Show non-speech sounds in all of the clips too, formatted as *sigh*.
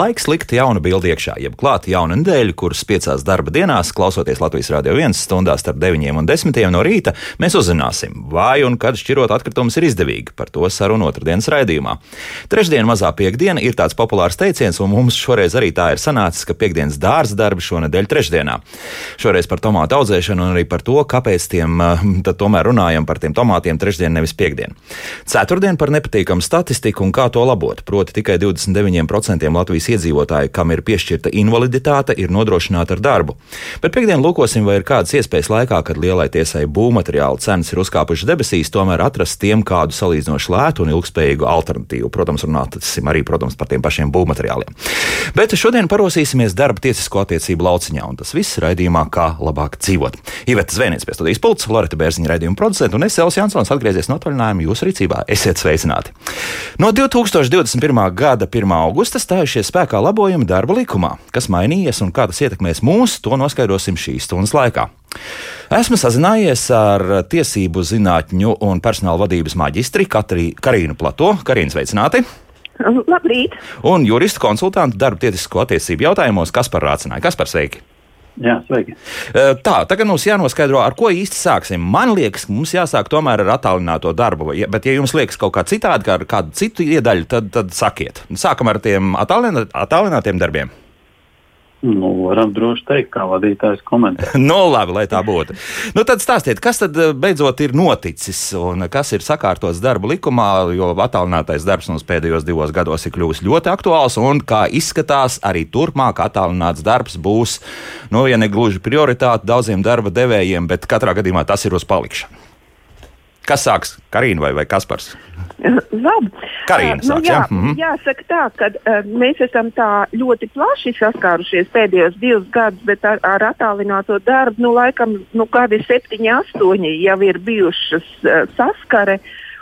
Laiks likt jaunu bildi iekšā, jeb klāt jaunu nedēļu, kuras piecās darba dienās, klausoties Latvijas Rādio 1 stundā starp 9 un 10 no rīta, mēs uzzināsim, vai un kad šķirot atkritumus ir izdevīgi. Par to sarunu otrdienas raidījumā. Trešdiena mazā piekdiena ir tāds populārs teiciens, un mums šoreiz arī tā ir sanācis, ka piekdienas dārza darbi šonadēļ trešdienā. Šoreiz par tomātu audzēšanu un arī par to, kāpēc tiem eh, tomēr runājam par tiem tomātiem trešdien, nevis piekdien. Ceturtdien par nepatīkamu statistiku un kā to labot. Proti tikai 29% Latvijas Latvijas iedzīvotāji, kam ir piešķirta invaliditāte, ir nodrošināti ar darbu. Bet piekdien lūkosim, vai ir kādas iespējas laikā, kad lielai tiesai būvmateriālu cenas ir uzkāpušas debesīs, tomēr atrast tiem kādu salīdzinoši lētu un ilgspējīgu alternatīvu. Protams, runāsim arī protams, par tiem pašiem būvmateriāliem. Bet šodien parosīsimies darba tiesisko attiecību lauciņā, un tas viss raidījumā, kā labāk dzīvot. Iveta Zvēniec pie studijas pults, Lorita Bērziņa raidījuma producenta un es Elsijas Jansons atgriezies no atvaļinājuma jūsu rīcībā. Esiet sveicināti! No 2021. gada 1. augusta stājušies spēkā labojumi darba likumā. Kas mainījies un kā tas ietekmēs mūs, to noskaidrosim šīs stundas laikā. Esmu sazinājies ar tiesību zinātņu un personāla vadības maģistri Katrī, Karīnu Plato. Karīna, sveicināti! Labrīt! Un juristu konsultantu darba tiesisko attiecību jautājumos Kaspar Rācināja. Kaspar, sveiki! Jā, sveiki. Tā, tagad mums jānoskaidro, ar ko īsti sāksim. Man liekas, mums jāsāk tomēr ar attālināto darbu, bet, ja jums liekas kaut kā citādi, kā ar kādu citu iedaļu, tad, tad sakiet. Sākam ar tiem attālinātiem darbiem. Nu, varam droši teikt, kā vadītājs komentē. no *laughs* nu, labi, lai tā būtu. Nu, tad stāstiet, kas tad eh, beidzot ir noticis un kas ir sakārtots darba likumā, jo attālinātais darbs mums pēdējos divos gados ir kļuvis ļoti aktuāls un kā izskatās arī turpmāk attālināts darbs būs, nu, ja ne gluži prioritāte daudziem darba devējiem, bet katrā gadījumā tas ir uz palikšanu. Kas sāks? Karina vai, vai Kaspars? Labi. Karina, uh, nu, jā, mm -hmm. Jāsaka tā, ka uh, mēs esam tā ļoti plaši saskārušies pēdējos divus gadus, bet ar, ar attālināto darbu, nu, laikam, nu, kādi septiņi, astoņi jau ir bijušas uh, saskare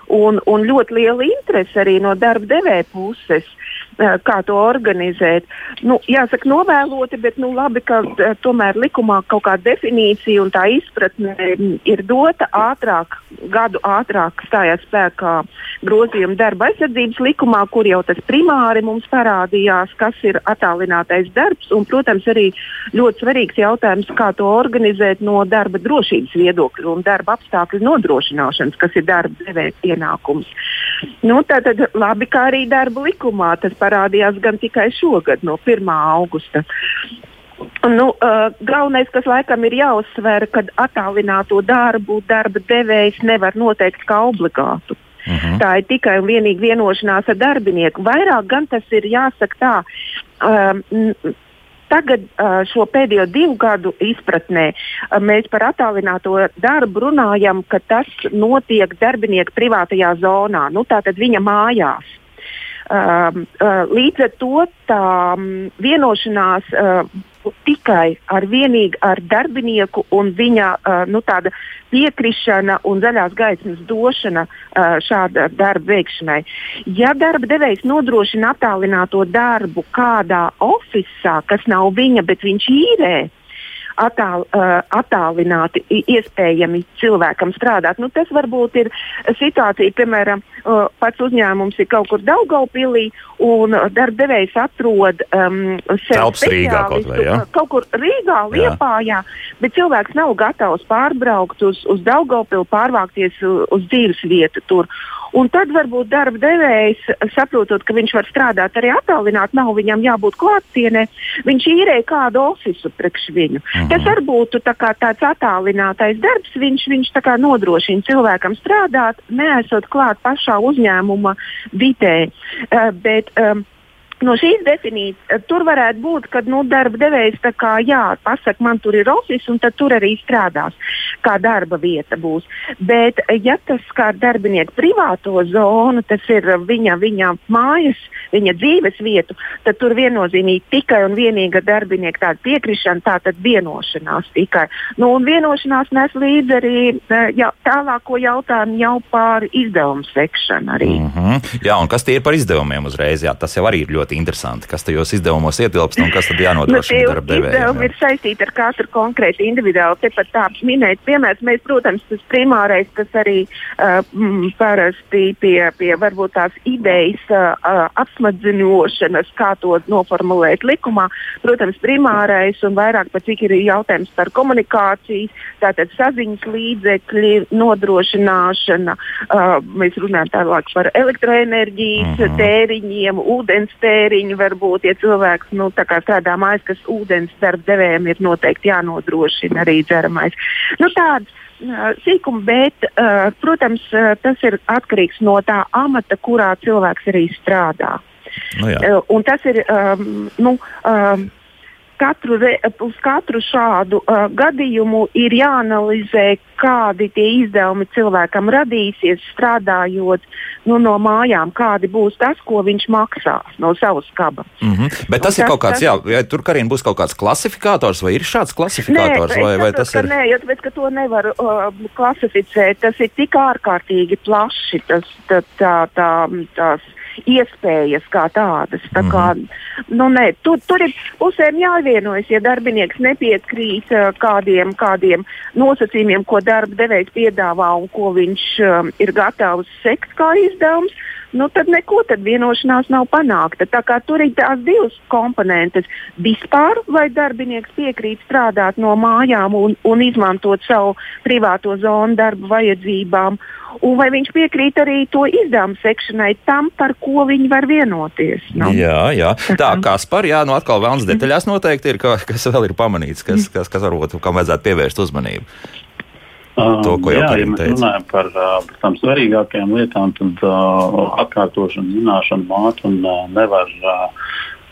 un, un ļoti liela interese arī no darba devēja puses. Eh, kā to organizēt. Nu, jāsaka, novēloti, bet nu, labi, ka eh, tomēr likumā kaut kāda definīcija un tā izpratne ir dota ātrāk, gadu ātrāk stājās spēkā grozījuma darba aizsardzības likumā, kur jau tas primāri mums parādījās, kas ir attālinātais darbs. Un, protams, arī ļoti svarīgs jautājums, kā to organizēt no darba drošības viedokļa un darba apstākļu nodrošināšanas, kas ir darba devēja pienākums. Nu, tātad labi, kā arī darba likumā tas parādījās gan tikai šogad, no 1. augusta. Nu, uh, galvenais, kas laikam ir jāuzsver, kad attālināto darbu darba devējs nevar noteikt kā obligātu. Uh mhm. -huh. Tā ir tikai un vienīgi vienošanās ar darbinieku. Vairāk gan tas ir jāsaka tā. Um, Tagad šo pēdējo divu gadu izpratnē mēs par attālināto darbu runājam, ka tas notiek darbinieka privātajā zonā, nu, tātad viņa mājās. Uh, uh, līdz ar to tā um, vienošanās uh, tikai ar vienīgi ar darbinieku un viņa uh, nu, piekrišana un zaļās gaismas došana uh, šāda darba veikšanai. Ja darba devējs nodrošina attālināto darbu kādā oficiālā, kas nav viņa, bet viņš īrē, attāl, uh, attālināti iespējami cilvēkam strādāt. Nu, tas varbūt ir situācija, piemēram, uh, pats uzņēmums ir kaut kur Daugaupilī un darbdevējs atrod um, sev speciālistu kaut, vai, ja? kaut kur Rīgā, Liepājā, bet cilvēks nav gatavs pārbraukt uz, uz Daugaupili, pārvākties uz, uz dzīves vietu tur. Un tad varbūt darba devējs, saprotot, ka viņš var strādāt arī attālināti, nav viņam jābūt klātienē, viņš īrē kādu ofisu priekš viņu. -huh. Tas var būt tā tāds attālinātais darbs, viņš, viņš nodrošina cilvēkam strādāt, neesot klāt pašā uzņēmuma vidē. Uh, bet, um, No šīs definīcijas tur varētu būt, ka nu, darba devējs tā kā jā, pasakā, man tur ir oficiāls, un tur arī strādās, kā darba vieta būs. Bet, ja tas kā darbinieku privāto zonu, tas ir viņa, viņa mājas, viņa dzīves vietu, tad tur viennozīmīgi tikai un vienīgi darbinieka tāda piekrišana, tā tad vienošanās tikai. Nu, un vienošanās nes līdzi arī eh, jā, tālāko jautājumu jau par izdevumu sekšanu. Arī. Mm -hmm. Jā, un kas tie ir par izdevumiem uzreiz? Jā, tas jau arī ir ļoti ļoti interesanti, kas tajos izdevumos ietilpst un kas tad jānodrošina nu, darba devējiem. Izdevumi ir saistīti ar katru konkrēti individuāli. Tepat tā minēt piemērs, mēs, protams, tas primārais, kas arī uh, m, parasti pie, pie varbūt tās idejas uh, apsmadzinošanas, kā to noformulēt likumā, protams, primārais un vairāk pat cik ir jautājums par komunikācijas, tātad saziņas līdzekļi, nodrošināšana. Uh, mēs runājam tālāk par elektroenerģijas mm -hmm. tēriņiem, ūdens tēriņu, varbūt, ja cilvēks nu, strādā mājās, kas ūdens darba devējiem ir noteikti jānodrošina arī dzeramais. Nu, tāds, sīkumu, bet, uh, protams, uh, tas ir atkarīgs no tā amata, kurā cilvēks arī strādā. Nu, jā. uh, un tas ir um, nu, um, katru, re, uz katru šādu uh, gadījumu ir jāanalizē, kādi tie izdevumi cilvēkam radīsies strādājot nu, no mājām, kādi būs tas, ko viņš maksās no savas kabatas. Mm -hmm. Bet tas, tas ir kaut kāds, tas... jā, ja tur karina būs kaut kāds klasifikators, vai ir šāds klasifikators? Nē, vai, vai tas ir? Nē, jo ka to nevar uh, klasificēt, tas ir tik ārkārtīgi plaši, tas, tā, tā, tā, tās iespējas kā tādas. Tā kā, mm -hmm. nu, nē, tur, tur ir pusēm jāvienojas, ja darbinieks nepiekrīt uh, kādiem, kādiem nosacījumiem, ko darba devējs piedāvā un ko viņš um, ir gatavs sekt kā izdevums. Nu, tad neko tad vienošanās nav panākta. Tā kā tur ir tās divas komponentes. Vispār, vai darbinieks piekrīt strādāt no mājām un, un izmantot savu privāto zonu darba vajadzībām, un vai viņš piekrīt arī to izdevumu sekšanai, tam, par ko viņi var vienoties. Nu? Jā, jā. Tā kā par, jā, nu atkal vēlams detaļās noteikti ir, ka, kas vēl ir pamanīts, kas, kas, kas varbūt kam vajadzētu pievērst uzmanību. To, ko jau tādā veidā runājam par, par tām svarīgākajām lietām, tad uh, atkārtošana, zināšana, māte un uh, nevar. Uh,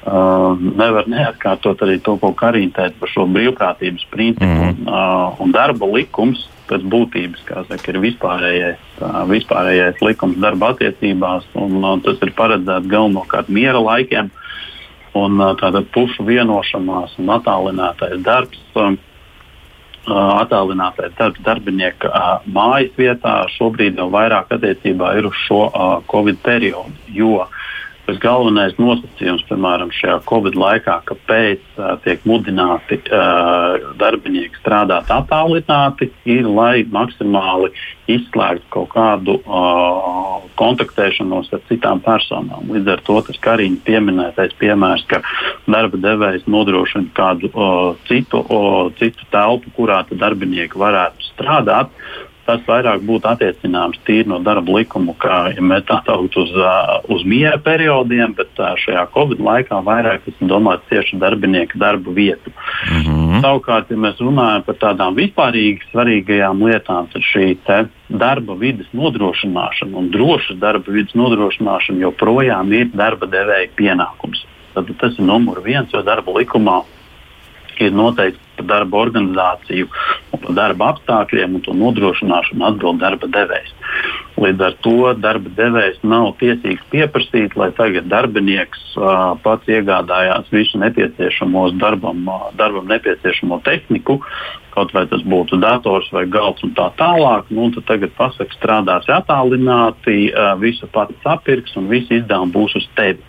nevar neatkārtot arī to, ko Karina teica par šo brīvprātības principu. Mm -hmm. un, uh, un darba likums pēc būtības saka, ir vispārējais, vispārējais likums darba attiecībās, un uh, tas ir paredzēts galvenokārt miera laikiem. Un, uh, tātad pušu vienošanās un attālinātais darbs. Uh, Attālinātais darbs darbinieka mājas vietā šobrīd jau vairāk attiecībā ir uz šo Covid periodu. Jo tas galvenais nosacījums, piemēram, šajā Covid laikā, kāpēc uh, tiek mudināti uh, darbinieki strādāt attālināti, ir, lai maksimāli izslēgtu kaut kādu uh, kontaktēšanos ar citām personām. Līdz ar to tas Karina pieminētais piemērs, ka darba devējs nodrošina kādu uh, citu, uh, citu telpu, kurā darbinieki varētu strādāt tas vairāk būtu attiecināms tīri no darba likuma, kā ja mēs tā teikt uz, uz miera periodiem, bet šajā Covid laikā vairāk tas ir domāts tieši darbinieku darba vietu. Mm -hmm. Savukārt, ja mēs runājam par tādām vispārīgi svarīgajām lietām, tad šī darba vidas nodrošināšana un drošas darba vidas nodrošināšana joprojām ir darba devēja pienākums. Tad tas ir numur viens, jo darba likumā ir noteikts par darba organizāciju, par darba apstākļiem un to nodrošināšanu atbild darba devējs. Līdz ar to darba devējs nav tiesīgs pieprasīt, lai tagad darbinieks uh, pats iegādājās visu nepieciešamo darbam, uh, darbam nepieciešamo tehniku, kaut vai tas būtu dators vai galds un tā tālāk. Nu, tad tagad pasaka, strādās attālināti, uh, visu pats sapirks un visi izdevumi būs uz tevi.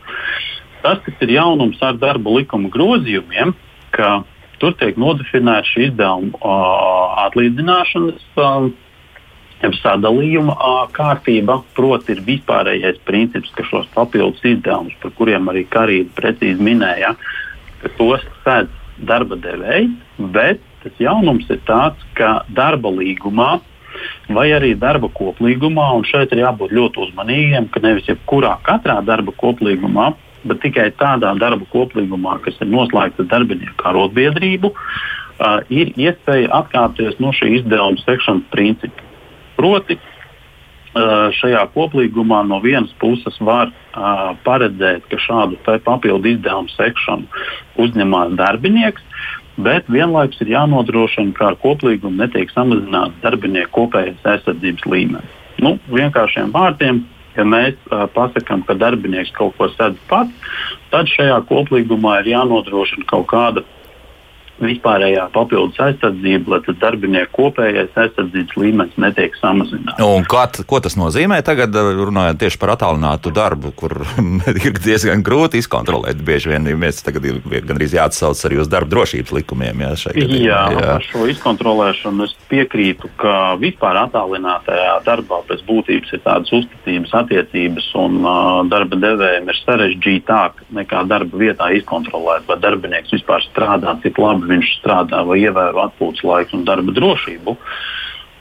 Tas, kas ir jaunums ar darba likuma grozījumiem, ka Tur tiek nodefinēta šī izdevuma atlīdzināšanas uh, sadalījuma kārtība. Proti, ir vispārējais princips, ka šos papildus izdevumus, par kuriem arī Karīna precīzi minēja, ka tos sēdz darba devējs, bet tas jaunums ir tāds, ka darba līgumā vai arī darba koplīgumā, un šeit ir jābūt ļoti uzmanīgiem, ka nevis jebkurā katrā darba koplīgumā bet tikai tādā darba koplīgumā, kas ir noslēgts ar darbinieku arotbiedrību, uh, ir iespēja atkāpties no šī izdevuma sekšanas principa. Proti, uh, šajā koplīgumā no vienas puses var uh, paredzēt, ka šādu papildu izdevumu sekšanu uzņemās darbinieks, bet vienlaikus ir jānodrošina, ka ar koplīgumu netiek samazināts darbinieku kopējais aizsardzības līmenis. Nu, vienkāršiem vārdiem ja mēs uh, pasakām, ka darbinieks kaut ko sedz pats, tad šajā koplīgumā ir jānodrošina kaut kāda vispārējā papildus aizsardzība, lai tas darbinieku kopējais aizsardzības līmenis netiek samazināts. Un kā, ko tas nozīmē tagad, runājot tieši par attālinātu darbu, kur *laughs* ir diezgan grūti izkontrolēt? Bieži vien mēs tagad ir gandrīz jāatsauc arī uz darba drošības likumiem. Jā, gadījumā, jā, jā. par šo izkontrolēšanu es piekrītu, ka vispār attālinātajā darbā pēc būtības ir tādas uzticības attiecības, un uh, darba devējiem ir sarežģītāk nekā darba vietā izkontrolēt, vai darbinieks vispār strādā, cik labi viņš strādā vai ievēro atpūtas laiku un darba drošību.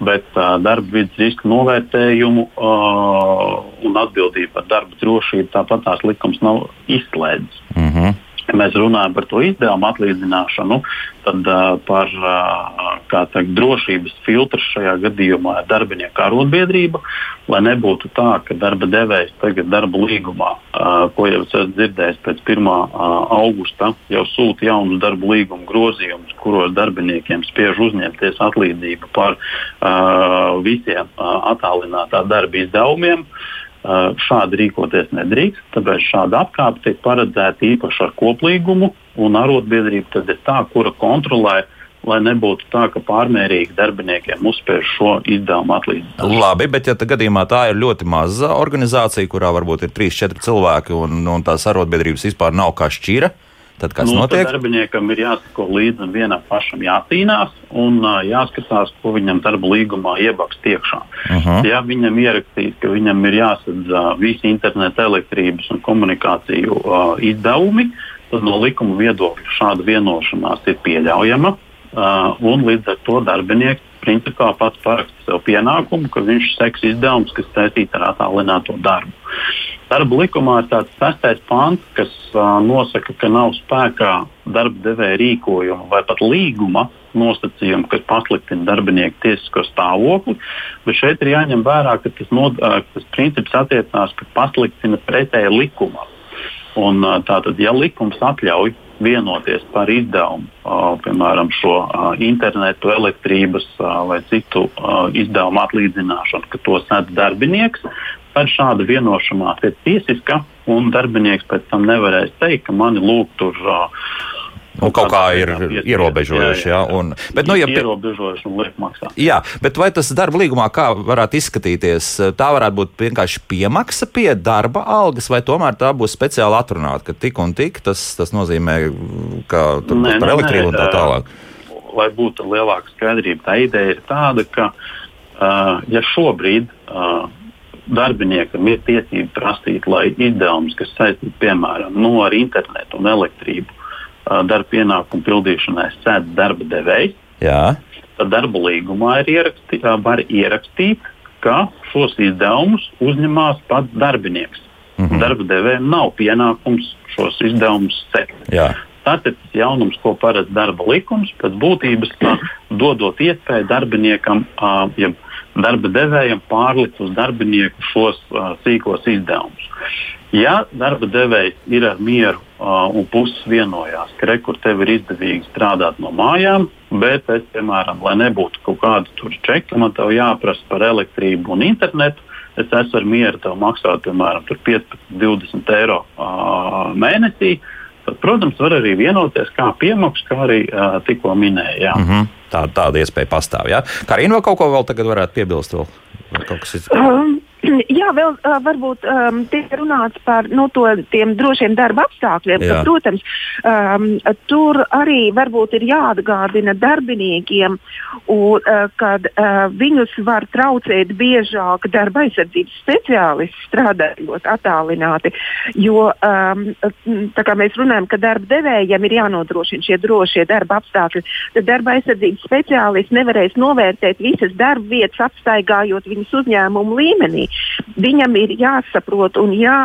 Bet uh, darba vidas riska novērtējumu uh, un atbildību par darba drošību tāpat tās likums nav izslēdzis. Mm -hmm. Ja mēs runājam par to izdevumu atlīdzināšanu, tad uh, par uh, teikt, drošības filtru šajā gadījumā ir darbinieku arotbiedrība, lai nebūtu tā, ka darba devējs tagad darba līgumā, uh, ko jau esat dzirdējis pēc 1. Uh, augusta, jau sūta jaunus darba līguma grozījumus, kuros darbiniekiem spiež uzņemties atlīdzību par uh, visiem uh, attālinātā darba izdevumiem. Uh, Šādi rīkoties nedrīkst, tāpēc šāda apkāpe tiek paredzēta īpaši ar koplīgumu, un arotbiedrība tad ir tā, kura kontrolē lai nebūtu tā, ka pārmērīgi darbiniekiem uzspiež šo izdevumu atlīdzināšanu. Labi, bet ja gadījumā tā ir ļoti maza organizācija, kurā varbūt ir 3-4 cilvēki un, un tās arotbiedrības vispār nav kā šķira, Tad kas nu, notiek? Tad darbiniekam ir jāsako līdzi un vienam pašam jācīnās un uh, jāskatās, ko viņam darba līgumā iebaks iekšā. Uh -huh. Ja viņam ierakstīs, ka viņam ir jāsadz uh, visi interneta, elektrības un komunikāciju uh, izdevumi, tad no likuma viedokļa šāda vienošanās ir pieļaujama. Uh, un līdz ar to darbinieks principā pats paraksta sev pienākumu, ka viņš seks izdevumus, kas saistīti ar attālināto darbu. Darba likumā ir tāds sestais pants, kas uh, nosaka, ka nav spēkā darba devēja rīkojuma vai pat līguma nosacījumi, kas pasliktina darbinieku tiesisko stāvokli. Bet šeit ir jāņem vērā, ka tas, no, uh, tas princips attiecās, ka pasliktina pretēji likumam. Un, uh, tātad, ja likums atļauj vienoties par izdevumu, uh, piemēram, šo uh, internetu, elektrības uh, vai citu izdevumu atlīdzināšanu, ka to sēdz darbinieks, tad šāda vienošanās ir tiesiska, un darbinieks pēc tam nevarēs teikt, ka mani lūg tur. Uh, Un kaut kā ir ierobežojuši. Jā, jā. Un, bet, nu, ja, ierobežojuši un liek maksāt. Jā, bet vai tas darba līgumā kā varētu izskatīties? Tā varētu būt vienkārši piemaksa pie darba algas, vai tomēr tā būs speciāli atrunāta, ka tik un tik tas, tas nozīmē, ka tur būs par elektrību un tā tālāk? Lai būtu lielāka skaidrība, tā ideja ir tāda, ka uh, ja šobrīd uh, darbiniekam ir tiesība prasīt, lai izdevums, kas saistīts piemēram no nu, ar internetu un elektrību, darba pienākumu pildīšanai sēdz darba devējs. Tad darba līgumā ir ierakstī, var ierakstīt, ka šos izdevumus uzņemās pats darbinieks. Mm -hmm. Darba devējiem nav pienākums šos izdevumus sekt. Tas ir tas jaunums, ko paredz darba likums, pēc būtības dodot iespēju darbiniekam, uh, ja darba devējam pārlikt uz darbinieku šos uh, sīkos izdevumus. Ja darba devējs ir ar mieru uh, un puses vienojās, ka rekur tev ir izdevīgi strādāt no mājām, bet es, piemēram, lai nebūtu kaut kāda čeka, man te jāprasa par elektrību un internetu, es esmu ar mieru tev maksāt, piemēram, 15, 20 eiro uh, mēnesī. Tad, protams, var arī vienoties, kā piemaksu, kā arī uh, tikko minēja. Mm -hmm. Tā, tāda iespēja pastāv. Ja? Karina, vai kaut ko vēl tagad varētu piebilst? Vēl? Vai kaut kas cits? Um, *clears throat* Jā, vēl uh, varbūt um, tiek runāts par nu, to, tiem drošiem darba apstākļiem. Ka, protams, um, tur arī varbūt ir jāatgādina darbiniekiem, un, uh, kad uh, viņus var traucēt biežāk darba aizsardzības speciālisti strādājot attālināti. Jo um, mēs runājam, ka darba devējiem ir jānodrošina šie drošie darba apstākļi, tad darba aizsardzības speciālisti nevarēs novērtēt visas darba vietas, apstaigājot viņus uzņēmumu līmenī viņam ir jāsaprot un jā,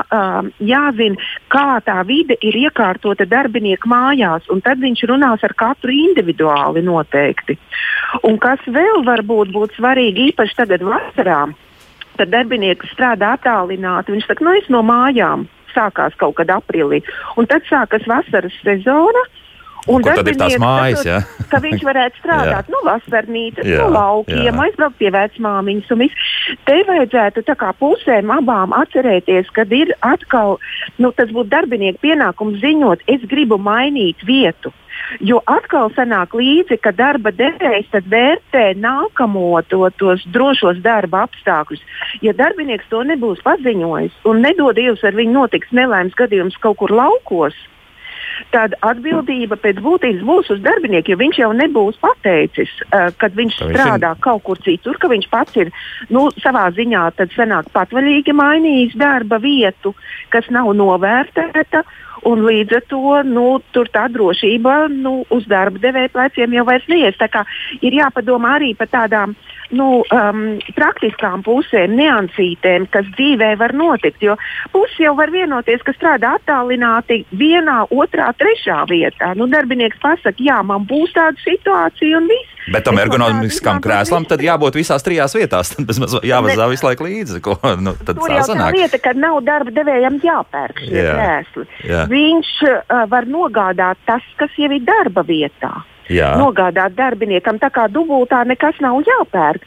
jāzina, kā tā vide ir iekārtota darbinieku mājās, un tad viņš runās ar katru individuāli noteikti. Un kas vēl varbūt būtu svarīgi, īpaši tagad vasarā, tad darbinieks strādā attālināti. Viņš saka, no nu, es no mājām sākās kaut kad aprīlī, un tad sākas vasaras sezona. Un Kur tad ir tās mājas? Ja? ka viņš varētu strādāt *laughs* no vasarnīcas, no laukiem, aizbraukt pie vecmāmiņas. Te vajadzētu kā pusēm abām atcerēties, kad ir atkal, nu, tas būtu darbinieku pienākums ziņot, es gribu mainīt vietu. Jo atkal sanāk līdzi, ka darba devējs vērtē nākamo to, tos drošos darba apstākļus. Ja darbinieks to nebūs paziņojis un nedod Dievs, ar viņu notiks nelaimes gadījums kaut kur laukos, tad atbildība pēc būtības būs uz darbinieku, jo viņš jau nebūs pateicis, uh, kad viņš viņš strādā ir- kaut kur citur, ka viņš pats ir nu, savā ziņā patvaļīgi mainījis darba vietu, kas nav novērtēta. Un līdz ar to nu, tā drošība nu, uz darba devēja pleciem jau vairs neies. Tā ir jāpadomā arī par tādām nu, um, praktiskām pusēm, niansītēm, kas dzīvē var notikt. Jo puses jau var vienoties, ka strādā attālināti vienā, otrā, trešā vietā. Nu, darbinieks pasakā, jā, man būs tāda situācija un viss. Bet tam ergonomiskam krēslam tad jābūt visās trijās vietās. Tad bezmaz jāvazā visu laiku līdzi. Ko, nu, tad Tur tā jau tā sanāk. lieta, ka nav darba devējam jāpērk šie Jā, krēsli. jā. Viņš uh, var nogādāt tas, kas jau ir darba vietā. Jā. Nogādāt darbiniekam, tā kā dubultā nekas nav jāpērk.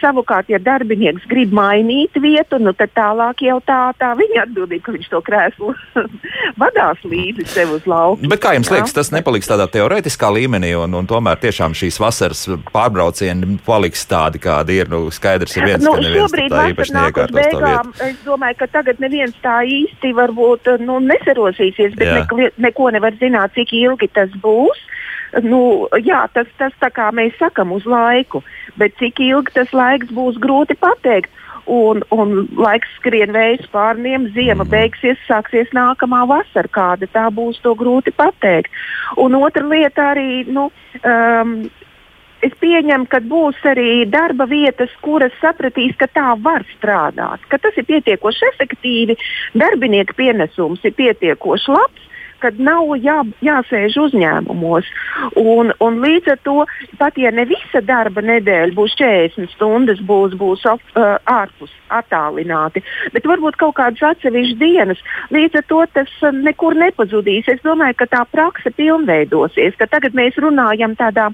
Savukārt, ja darbinieks grib mainīt vietu, nu, tad tālāk jau tā, tā viņa atbildība, ka viņš to krēslu *laughs* vadās līdzi sev uz lauka. Bet kā jums liekas, tas nepaliks tādā teorētiskā līmenī, un, un tomēr tiešām šīs vasaras pārbraucieni paliks tādi, kādi ir? Nu, skaidrs ir viens, nu, ka neviens tā īpaši neiekārtos to vietu. Es domāju, ka tagad neviens tā īsti varbūt nu, nesarosīsies, bet Jā. neko, neko nevar zināt, cik ilgi tas būs. Nu, jā, tas, tas tā kā mēs sakam uz laiku, bet cik ilgi tas laiks būs grūti pateikt. Un, un laiks skrien vējas pārniem, ziema Mhm. beigsies, sāksies nākamā vasara. Kāda tā būs, to grūti pateikt. Un otra lieta arī, nu, um, es pieņemu, ka būs arī darba vietas, kuras sapratīs, ka tā var strādāt, ka tas ir pietiekoši efektīvi, darbinieka pienesums ir pietiekoši labs. Kad nav jā, jāsēž uzņēmumos. Un, un līdz ar to, pat ja ne visa darba nedēļa būs 40 stundas, būs, būs uh, ārpus attālināti, bet varbūt kaut kādas atsevišķas dienas, līdz ar to tas uh, nekur nepazudīs. Es domāju, ka tā praksa pilnveidosies, ka tagad mēs runājam tādā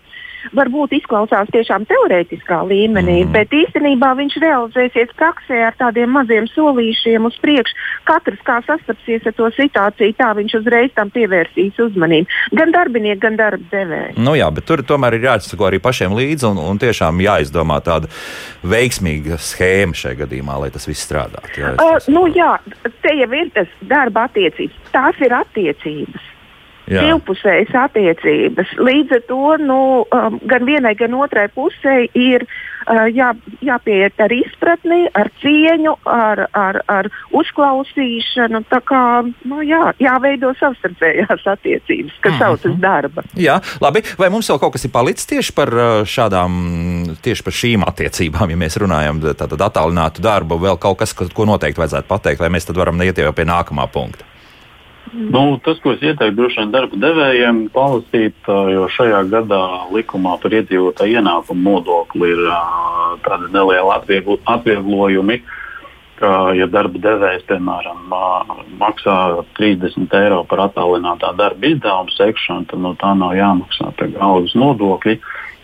varbūt izklausās tiešām teorētiskā līmenī, mm. bet īstenībā viņš realizēsies praksē ar tādiem maziem solīšiem uz priekšu. Katrs, kā sastapsies ar to situāciju, tā viņš uzreiz tam pievērsīs uzmanību. Gan darbinieki, gan darba devēji. Nu jā, bet tur tomēr ir jāsako arī pašiem līdzi un, un tiešām jāizdomā tāda veiksmīga schēma šajā gadījumā, lai tas viss strādātu. Jā, Uh, nu, jā, te jau ir tas darba attiecības. Tās ir attiecības. Jā. divpusējas attiecības. Līdz ar to nu, um, gan vienai, gan otrai pusē ir uh, jā, jāpieiet ar izpratni, ar cieņu, ar, ar, ar uzklausīšanu. Tā kā nu, jā, jāveido savstarpējās attiecības, kas Mhm. saucas darba. Jā, labi. Vai mums vēl kaut kas ir palicis tieši par uh, šādām, tieši par šīm attiecībām, ja mēs runājam tātad attālinātu darbu, vēl kaut kas, ko ko noteikti vajadzētu pateikt, vai mēs tad varam neiet jau pie nākamā punkta? Nu, tas, ko es ieteiktu droši vien darba devējiem, palasīt, jo šajā gadā likumā par iedzīvotāju ienākumu nodokli ir tādi nelieli atvieglo, atvieglojumi. Ka, ja darba devējs, piemēram, maksā 30 eiro par attālinātā darba izdevumu sekšanu, tad no tā nav jāmaksā algas nodokļi.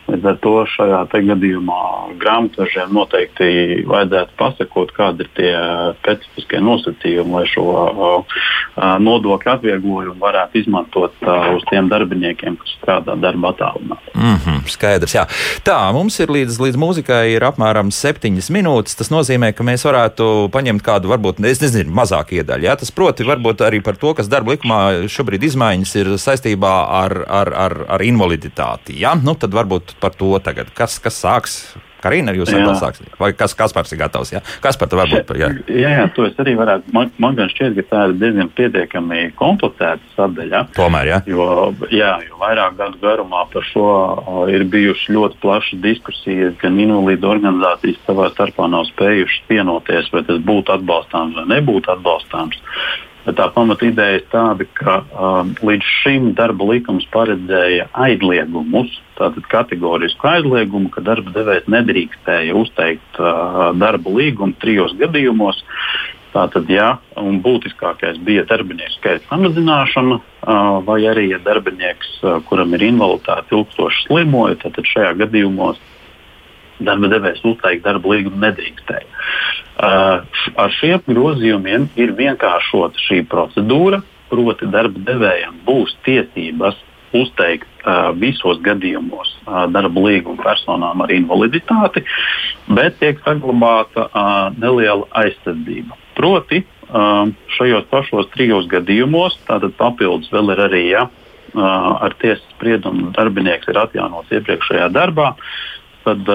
Līdz ar to šajā gadījumā grāmatvežiem noteikti vajadzētu pasakot, kādi ir tie specifiskie nosacījumi, lai šo uh, uh, nodokļu atvieglojumu varētu izmantot uh, uz tiem darbiniekiem, kas strādā darba attālināti. Mm -hmm, skaidrs, jā. Tā, mums ir līdz, līdz mūzikai ir apmēram septiņas minūtes. Tas nozīmē, ka mēs varētu paņemt kādu, varbūt, es nezinu, mazāku iedaļu. Jā? Tas proti, varbūt arī par to, kas darba likumā šobrīd izmaiņas ir saistībā ar, ar, ar, ar invaliditāti. Jā? Nu, tad varbūt par to tagad. Kas, kas sāks? Karina, jūs vēl sāksiet? Vai kas, kas par ir gatavs? Jā? Kas par to varbūt? Jā. Jā, jā, to es arī varētu. Man, man gan šķiet, ka tā ir diezgan pietiekami komplicēta sadaļa. Tomēr, jā. Jo, jā, jo vairāk gadu garumā par šo o, ir bijušas ļoti plašas diskusijas, gan invalīdu organizācijas savā starpā nav spējušas vienoties, vai tas būtu atbalstāms vai nebūtu atbalstāms. Bet tā pamata ideja ir tāda, ka um, līdz šim darba likums paredzēja aizliegumus, tātad kategorisku aizliegumu, ka darba devējs nedrīkstēja uzteikt uh, darba līgumu trijos gadījumos. Tātad, jā, un būtiskākais bija darbinieku skaita samazināšana, uh, vai arī, ja darbinieks, uh, kuram ir invaliditāte, ilgstoši slimoja, tad šajā gadījumā darba devējs uzteikt darba līgumu nedrīkstēja. Uh, ar šiem grozījumiem ir vienkāršota šī procedūra, proti, darba devējam būs tiesības uzteikt uh, visos gadījumos uh, darba līguma personām ar invaliditāti, bet tiek saglabāta uh, neliela aizsardzība. Proti, uh, šajos pašos trijos gadījumos, tātad papildus vēl ir arī, ja uh, ar tiesas spriedumu darbinieks ir atjaunots iepriekšējā darbā, tad,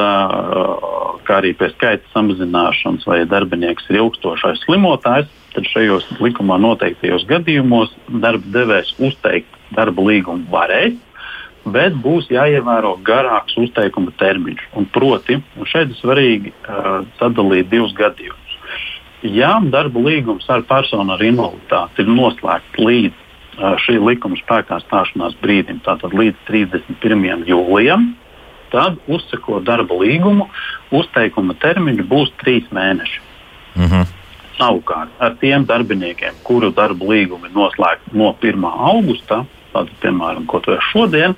kā arī pēc skaita samazināšanas, vai darbinieks ir ilgstošais slimotājs, tad šajos likumā noteiktajos gadījumos darba devējs uzteikt darba līgumu varēs, bet būs jāievēro garāks uzteikuma termiņš. Un proti, un šeit ir svarīgi uh, sadalīt divus gadījumus. Ja darba līgums ar personu ar invaliditāti ir noslēgts līdz uh, šī likuma spēkā stāšanās brīdim, tātad līdz 31. jūlijam, tad uzsako darba līgumu, uzteikuma termiņš būs trīs mēneši. Mm -hmm. Savukārt ar tiem darbiniekiem, kuru darba līgumi noslēgti no 1. augusta, tātad, piemēram, ko tu esi šodien,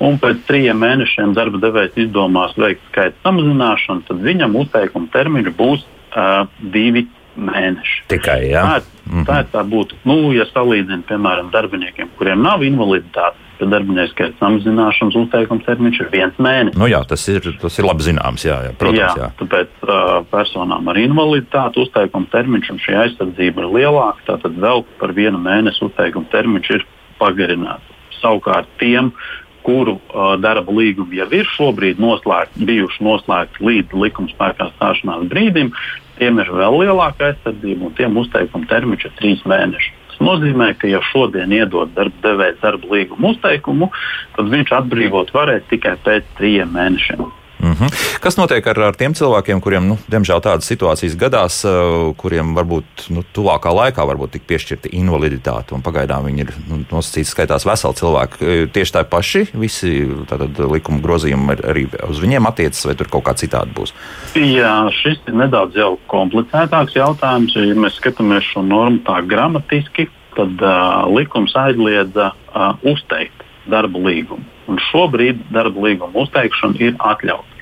un pēc trījiem mēnešiem darba devējs izdomās veikt skaita samazināšanu, tad viņam uzteikuma termiņš būs uh, divi mēneši. Tikai jā. Tā, tā, tā būtu, nu, ja salīdzinām, piemēram, darbiniekiem, kuriem nav invaliditāte, tad darbinieku skaita samazināšanas uzteikuma termiņš ir viens mēnesis. Nu jā, tas ir, tas ir labi zināms. Jā, jā, protams, jā, jā. Tāpēc uh, personām ar invaliditāti uzteikuma termiņš un šī aizsardzība ir lielāka. Tātad vēl par vienu mēnesi uzteikuma termiņš ir pagarināts. Savukārt tiem, kuru uh, darba līgumi jau ir šobrīd noslēgti, bijuši noslēgti līdz likuma spēkā stāšanās brīdim, tiem ir vēl lielāka aizsardzība un tiem uzteikuma termiņš ir trīs mēneši. Tas nozīmē, ka ja šodien iedod darba devējs darba līgumu uzteikumu, tad viņš atbrīvot varēs tikai pēc trim mēnešiem. Mm -hmm. Kas notiek ar, ar tiem cilvēkiem, kuriem, nu, diemžēl, tādas situācijas gadās, uh, kuriem varbūt nu, tuvākā laikā varbūt tik piešķirta invaliditāte, un pagaidām viņi ir nu, nosacīti skaitās veseli cilvēki? Uh, tieši tā paši visi tātad, likuma grozījumi arī uz viņiem attiecas, vai tur kaut kā citādi būs? Jā, šis ir nedaudz jau komplicētāks jautājums. Ja mēs skatāmies šo normu tā gramatiski, tad uh, likums aizliedza uh, uzteikt darba līgumu. Un šobrīd darba līguma uzteikšana ir atļauta.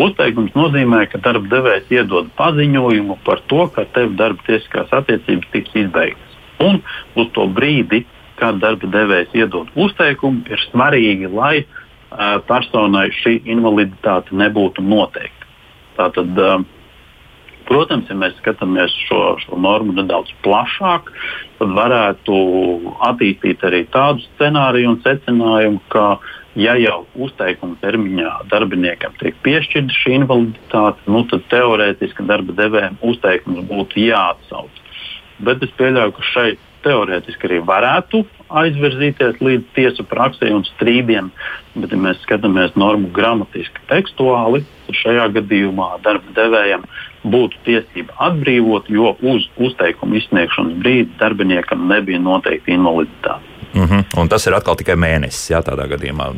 Uzteikums nozīmē, ka darba devējs iedod paziņojumu par to, ka tev darba tiesiskās attiecības tiks izbeigtas. Un uz to brīdi, kad darba devējs iedod uzteikumu, ir svarīgi, lai uh, personai šī invaliditāte nebūtu noteikta. Tātad, uh, Protams, ja mēs skatāmies šo, šo normu nedaudz plašāk, tad varētu attīstīt arī tādu scenāriju un secinājumu, ka ja jau uzteikuma termiņā darbiniekam tiek piešķirta šī invaliditāte, nu, tad teorētiski darba devējiem uzteikums būtu jāatsauc. Bet es pieļauju, ka šeit teorētiski arī varētu aizvirzīties līdz tiesu praksē un strīdiem, bet, ja mēs skatāmies normu gramatiski, tekstuāli, tad šajā gadījumā darba devējiem būtu tiesība atbrīvot, jo uz uzteikuma izsniegšanas brīdi darbiniekam nebija noteikti invaliditāte. Mm -hmm. Un tas ir atkal tikai mēnesis, jā, tādā gadījumā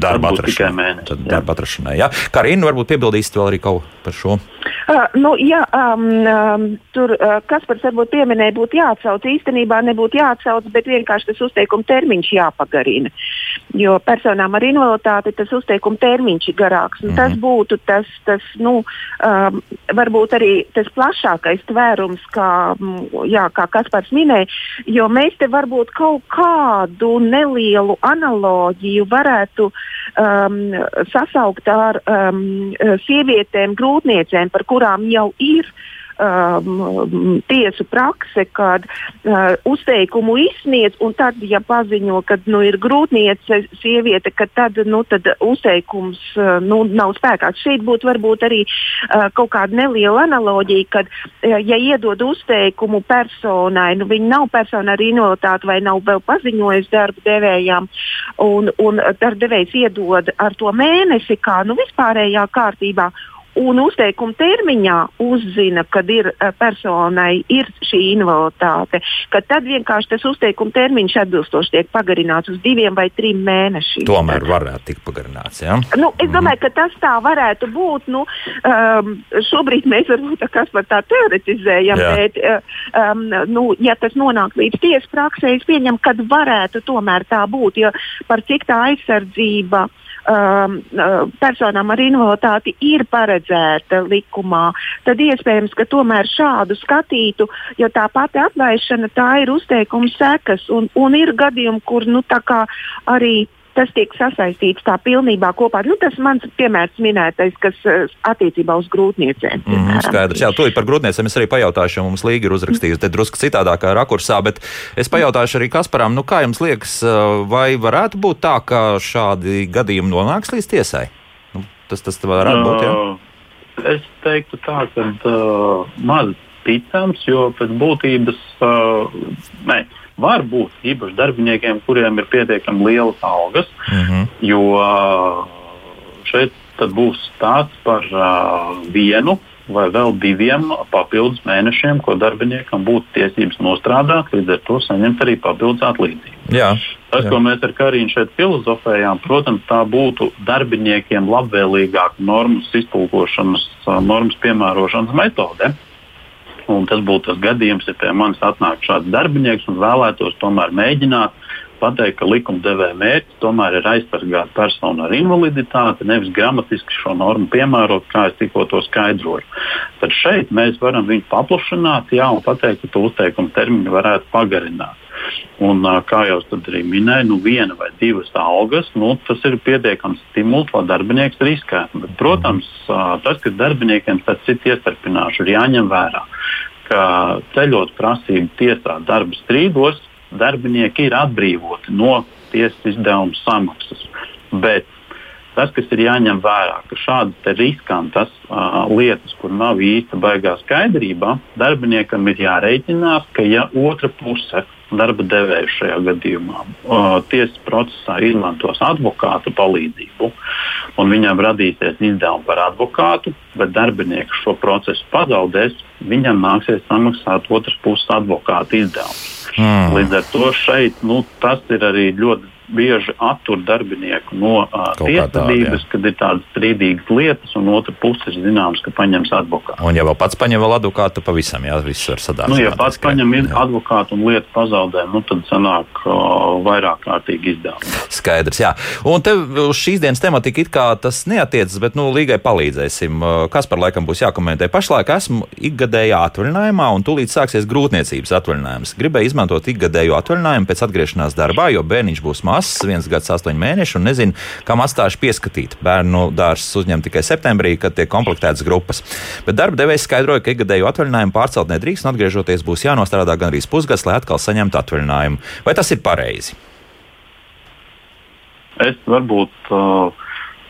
darba atrašanai. Tad darba atrašanai, jā. Karina, varbūt piebildīsit vēl arī kaut par šo. Uh, nu, jā, um, um, tur, uh, kas par varbūt pieminēja, būtu jāatsauc. Īstenībā nebūtu jāatsauc, bet vienkārši tas uzteikuma termiņš jāpagarina. Jo personām ar invaliditāti tas uzteikuma termiņš ir garāks. Mm -hmm. Tas būtu tas, tas nu, um, varbūt arī tas plašākais tvērums, kā, jā, kā Kaspars minēja, jo mēs te varbūt kaut kādu nelielu analoģiju varētu um, sasaukt ar um, sievietēm, grūtniecēm, par kurām jau ir um, tiesu prakse, kad uh, uzteikumu izsniedz, un tad, ja paziņo, ka nu, ir grūtniece sieviete, tad, nu, tad uzteikums uh, nu, nav spēkā. Šeit būtu varbūt arī uh, kaut kāda neliela analoģija, kad, uh, ja iedod uzteikumu personai, nu, viņa nav persona ar invaliditāti vai nav vēl paziņojusi darba devējām, un, un darba devējs iedod ar to mēnesi kā nu, vispārējā kārtībā un uzteikuma termiņā uzzina, kad ir eh, personai ir šī invaliditāte, tad vienkārši tas uzteikuma termiņš atbilstoši tiek pagarināts uz diviem vai trim mēnešiem. Tomēr varētu tikt pagarināts. Ja? Nu, es domāju, ka tas tā varētu būt. Nu, um, šobrīd mēs varbūt tā, par tā teoretizējam, Jā. bet um, nu, ja tas nonāk līdz tiesas praksē, es pieņemu, ka varētu tomēr tā būt, jo par cik tā aizsardzība um, uh, personām ar invaliditāti ir paredzēta likumā, tad iespējams, ka tomēr šādu skatītu, jo tā pati atlaišana tā ir uzteikuma sekas. Un, un ir gadījumi, kur nu, arī tas tiek sasaistīts tā pilnībā kopā. Nu, tas mans piemērs minētais, kas uh, attiecībā uz grūtniecēm. Mm, skaidrs, jā, to par grūtniecēm es arī pajautāšu, jo mums Līga ir uzrakstījusi te drusku citādākā rakursā, bet es pajautāšu arī Kasparam, nu kā jums liekas, vai varētu būt tā, ka šādi gadījumi nonāks līdz tiesai? Nu, tas, tas varētu būt, jā? Es teiktu tā, ka uh, maz ticams, jo pēc būtības uh, ne, var būt īpaši darbiniekiem, kuriem ir pietiekami lielas algas, mm -hmm. jo uh, šeit būs stāsts par uh, vienu vai vēl diviem papildus mēnešiem, ko darbiniekam būtu tiesības nostrādāt, līdz ar to saņemt arī papildus atlīdzību. Jā, Tas, jā. ko mēs ar Karīnu šeit filozofējām, protams, tā būtu darbiniekiem labvēlīgāka normas iztulkošanas, normas piemērošanas metode. Un tas būtu tas gadījums, ja pie manis atnāk šāds darbinieks un vēlētos tomēr mēģināt pateikt, ka likumdevēja mērķis tomēr ir aizsargāt personu ar invaliditāti, nevis gramatiski šo normu piemērot, kā es tikko to skaidroju. Tad šeit mēs varam viņu paplašināt jā, un pateikt, ka to uzteikumu termiņu varētu pagarināt. Un, kā jau arī minēju, nu, viena vai divas algas, nu, tas ir pietiekams stimuls, lai darbinieks riskētu. Bet, protams, tas, ka darbiniekiem tas citu iestarpināšu, ir jāņem vērā, ka ceļot prasību tiesā darba strīdos, darbinieki ir atbrīvoti no tiesas izdevuma samaksas. Bet tas, kas ir jāņem vērā, ka šādas riskantas uh, lietas, kur nav īsta baigā skaidrība, darbiniekam ir jārēķinās, ka ja otra puse darba devēju šajā gadījumā uh, tiesas procesā izmantos advokātu palīdzību, un viņam radīsies izdevumi par advokātu, bet darbinieks šo procesu pazaudēs, viņam nāksies samaksāt otras puses advokāta izdevumus. Mm. Līdz ar to šeit nu, tas ir arī ļoti bieži attur darbinieku no uh, tiesvedības, kad ir tādas strīdīgas lietas, un otra puse ir zināms, ka paņems advokātu. Un, ja vēl pats paņem vēl advokātu, tad pavisam jā, viss var sadāt. Nu, ja pats paņem jā. advokātu un lietu pazaudē, nu, tad sanāk uh, vairāk kārtīgi izdevumi. Skaidrs, jā. Un tev uz šīs dienas tematika it kā tas neatiecas, bet, nu, līgai palīdzēsim. Kas par laikam būs jākomentē? Pašlaik esmu ikgadējā atvaļinājumā, un tūlīt sāksies grūtniecības atvaļinājums. Gribēju izmantot ikgadējo atvaļinājumu pēc atgriešanās darbā, jo bērniņš būs mākslinieks mazs, viens gads, astoņi mēneši, un nezinu, kam atstāšu pieskatīt. Bērnu dārzs uzņem tikai septembrī, kad tiek komplektētas grupas. Bet darba devējs skaidroja, ka ikgadēju atvaļinājumu pārcelt nedrīkst, un atgriežoties būs jānostrādā gan arī pusgads, lai atkal saņemtu atvaļinājumu. Vai tas ir pareizi? Es varbūt uh,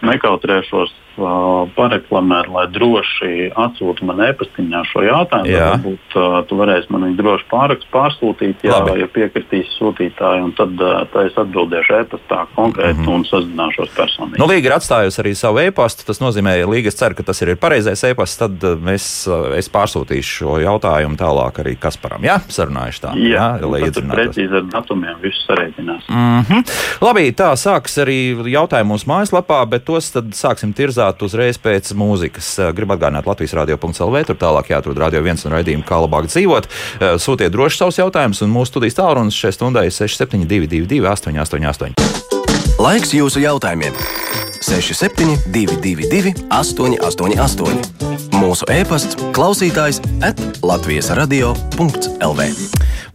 nekautrēšos uh, pareklamēt, lai droši atsūtu man e-pastiņā šo jautājumu. Jā. Varbūt uh, tu varēsi man viņu droši pāraks, pārsūtīt, ja, Labi. ja piekritīs sūtītāji, un tad, uh, es atbildēšu e-pastā konkrēti mm -hmm. un sazināšos personīgi. Nu, Līga ir atstājusi arī savu e-pastu. Tas nozīmē, ka Līga cer, ka tas ir pareizais e-pasts. Tad mēs, uh, es pārsūtīšu šo jautājumu tālāk arī Kasparam. Jā, sarunājuši tā. Jā, jā lai iedzinātu. Precīzi ar datumiem visu sarēķinās. Mm -hmm. Labi, tā sāks arī jautājumi mūsu mājaslapā, bet tos tad sāksim tirzāt dzirdēt uzreiz pēc mūzikas. Gribu atgādināt Latvijas radio.cl. Tur tālāk jāatrod radio viens un raidījumu, kā labāk dzīvot. Sūtiet droši savus jautājumus, un mūsu studijas tālrunis šai stundai ir 6722, 888. Laiks jūsu jautājumiem! 6722, 888. Mūsu e-pasts, klausītājs at Latvijas radio.lv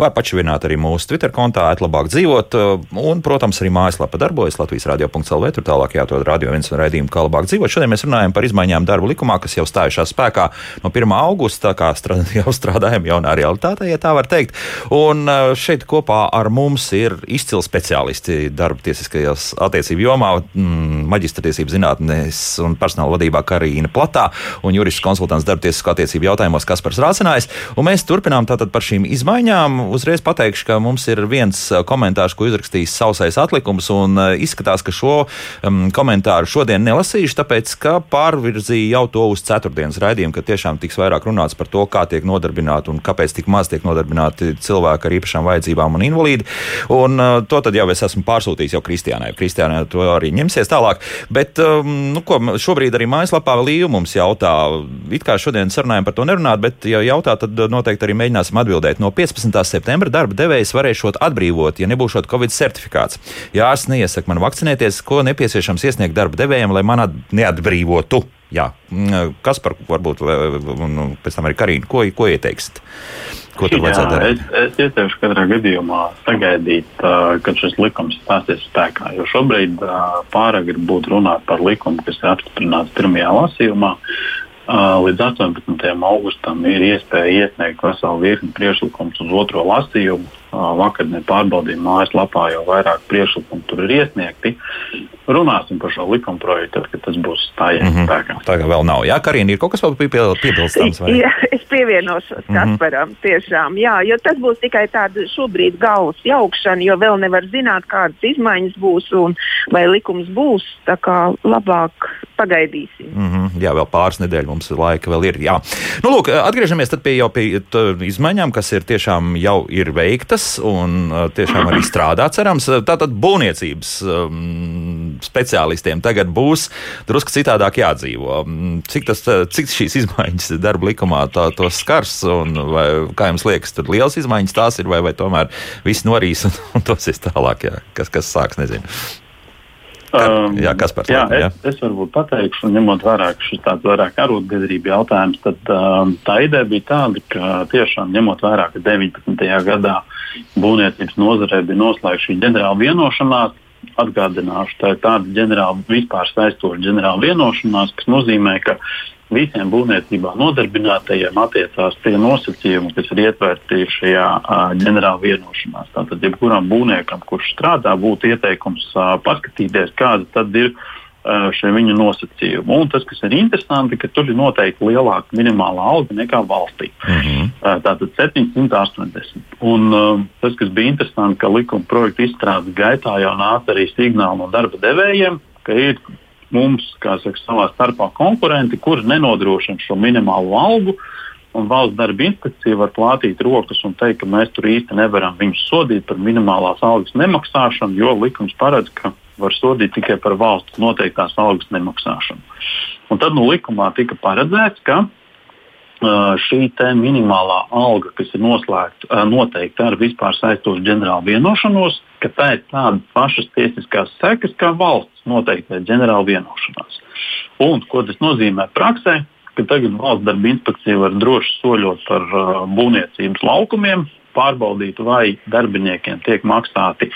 vai pačavināt arī mūsu Twitter kontā, atlabāk dzīvot. Uh, un, protams, arī mājaslapa darbojas Latvijas radio.cl. Tur tālāk jāatrod radio viens un raidījumu, kā labāk dzīvot. Šodien mēs runājam par izmaiņām darba likumā, kas jau stājušās spēkā no 1. augusta, kā strād, *laughs* jau strādājam jaunā realitātē, ja tā var teikt. Un uh, šeit kopā ar mums ir izcili speciālisti darba tiesiskajās attiecību jomā, mm, maģistratiesību zinātnēs un personāla vadībā Karīna Platā un jurists konsultants darba tiesisko attiecību jautājumos Kaspars Rācinājs. Un mēs turpinām tātad par šīm izmaiņām uzreiz pateikšu, ka mums ir viens uh, komentārs, ko izrakstījis sausais atlikums, un uh, izskatās, ka šo um, komentāru šodien nelasīšu, tāpēc, ka pārvirzīja jau to uz ceturtdienas raidījumu, ka tiešām tiks vairāk runāts par to, kā tiek nodarbināti un kāpēc tik maz tiek nodarbināti cilvēki ar īpašām vajadzībām un invalīdi. Un uh, to tad jau es esmu pārsūtījis jau Kristiānai. Kristiānai to arī ņemsies tālāk. Bet, nu, ko šobrīd arī mājaslapā Līja mums jautā, it kā šodien sarunājam par to nerunāt, bet, ja jautā, tad noteikti arī mēģināsim atbildēt. No 15 septembra darba devējs varēšot atbrīvot, ja nebūšot Covid certifikāts. Ja ārsts neiesaka man vakcinēties, ko nepieciešams iesniegt darba devējiem, lai man neatbrīvotu. Jā, mm, kas par varbūt, un pēc tam arī Karina, ko, ko ieteiksiet? Ko tur vajadzētu darīt? Es, es ieteikšu katrā gadījumā sagaidīt, uh, kad šis likums stāsies spēkā. Jo šobrīd uh, pārāk ir būt runāt par likumu, kas ir apstiprināts pirmajā lasījumā. Līdz 18. augustam ir iespēja iesniegt veselu virkni priekšlikumus uz otro lasījumu. Uh, vakar nepārbaudījām mājaslapā, jau vairāk priekšlikumu tur ir iesniegti. Runāsim par šo likuma projektu, kad tas būs stājies mm -hmm. spēkā. Tā kā vēl nav. Jā, Karina, ir kaut kas vēl piebilstams? Jā, es pievienošos mm -hmm. Kasparam tiešām. Jā, jo tas būs tikai tāda šobrīd galvas jaukšana, jo vēl nevar zināt, kādas izmaiņas būs un vai likums būs. Tā kā labāk pagaidīsim. Mm -hmm. Jā, vēl pāris nedēļas mums laika vēl ir. Jā. Nu, lūk, atgriežamies pie jau pie izmaiņām, kas ir tiešām jau ir veiktas un tiešām arī strādā, cerams. Tātad būvniecības speciālistiem tagad būs drusku citādāk jādzīvo. Cik, tas, cik šīs izmaiņas darba likumā tā, to skars un vai, kā jums liekas, tur liels izmaiņas tās ir vai, vai tomēr viss norīs un, un dosies tālāk, jā. kas, kas sāks, nezinu. Um, jā, kas par to? Jā, jā. Es, es varbūt pateikšu, ņemot vērā, ka šis tāds vairāk arotbiedrība jautājums, tad um, tā ideja bija tāda, ka tiešām ņemot vērā, ka 19. gadā būvniecības nozarē bija noslēgta šī ģenerāla vienošanās, atgādināšu, tā ir tāda ģenerāla, vispār saistoša ģenerāla vienošanās, kas nozīmē, ka visiem būvniecībā nodarbinātajiem attiecās tie nosacījumi, kas ir ietverti šajā ģenerāla vienošanās. Tātad, jebkuram būvniekam, kurš strādā, būtu ieteikums uh, paskatīties, kāda tad ir šie viņa nosacījumi. Un tas, kas ir interesanti, ka tur ir noteikti lielāka minimālā alga nekā valstī. Mm -hmm. tātad 780. Un uh, tas, kas bija interesanti, ka likuma projekta izstrādes gaitā jau nāca arī signāli no darba devējiem, ka ir mums, kā saka, savā starpā konkurenti, kuri nenodrošina šo minimālo algu. Un valsts darba inspekcija var plātīt rokas un teikt, ka mēs tur īsti nevaram viņus sodīt par minimālās algas nemaksāšanu, jo likums paredz, ka var sodīt tikai par valsts noteiktās algas nemaksāšanu. Un tad nu, likumā tika paredzēts, ka šī minimālā alga, kas ir noslēgta noteikti ar vispār saistošu ģenerālu vienošanos, ka tā ir tādas pašas tiesiskās sekas kā valsts noteikta ģenerāla vienošanās. Un, ko tas nozīmē praksē? Ka tagad valsts darba inspekcija var droši soļot par uh, būvniecības laukumiem, pārbaudīt, vai darbiniekiem tiek maksāti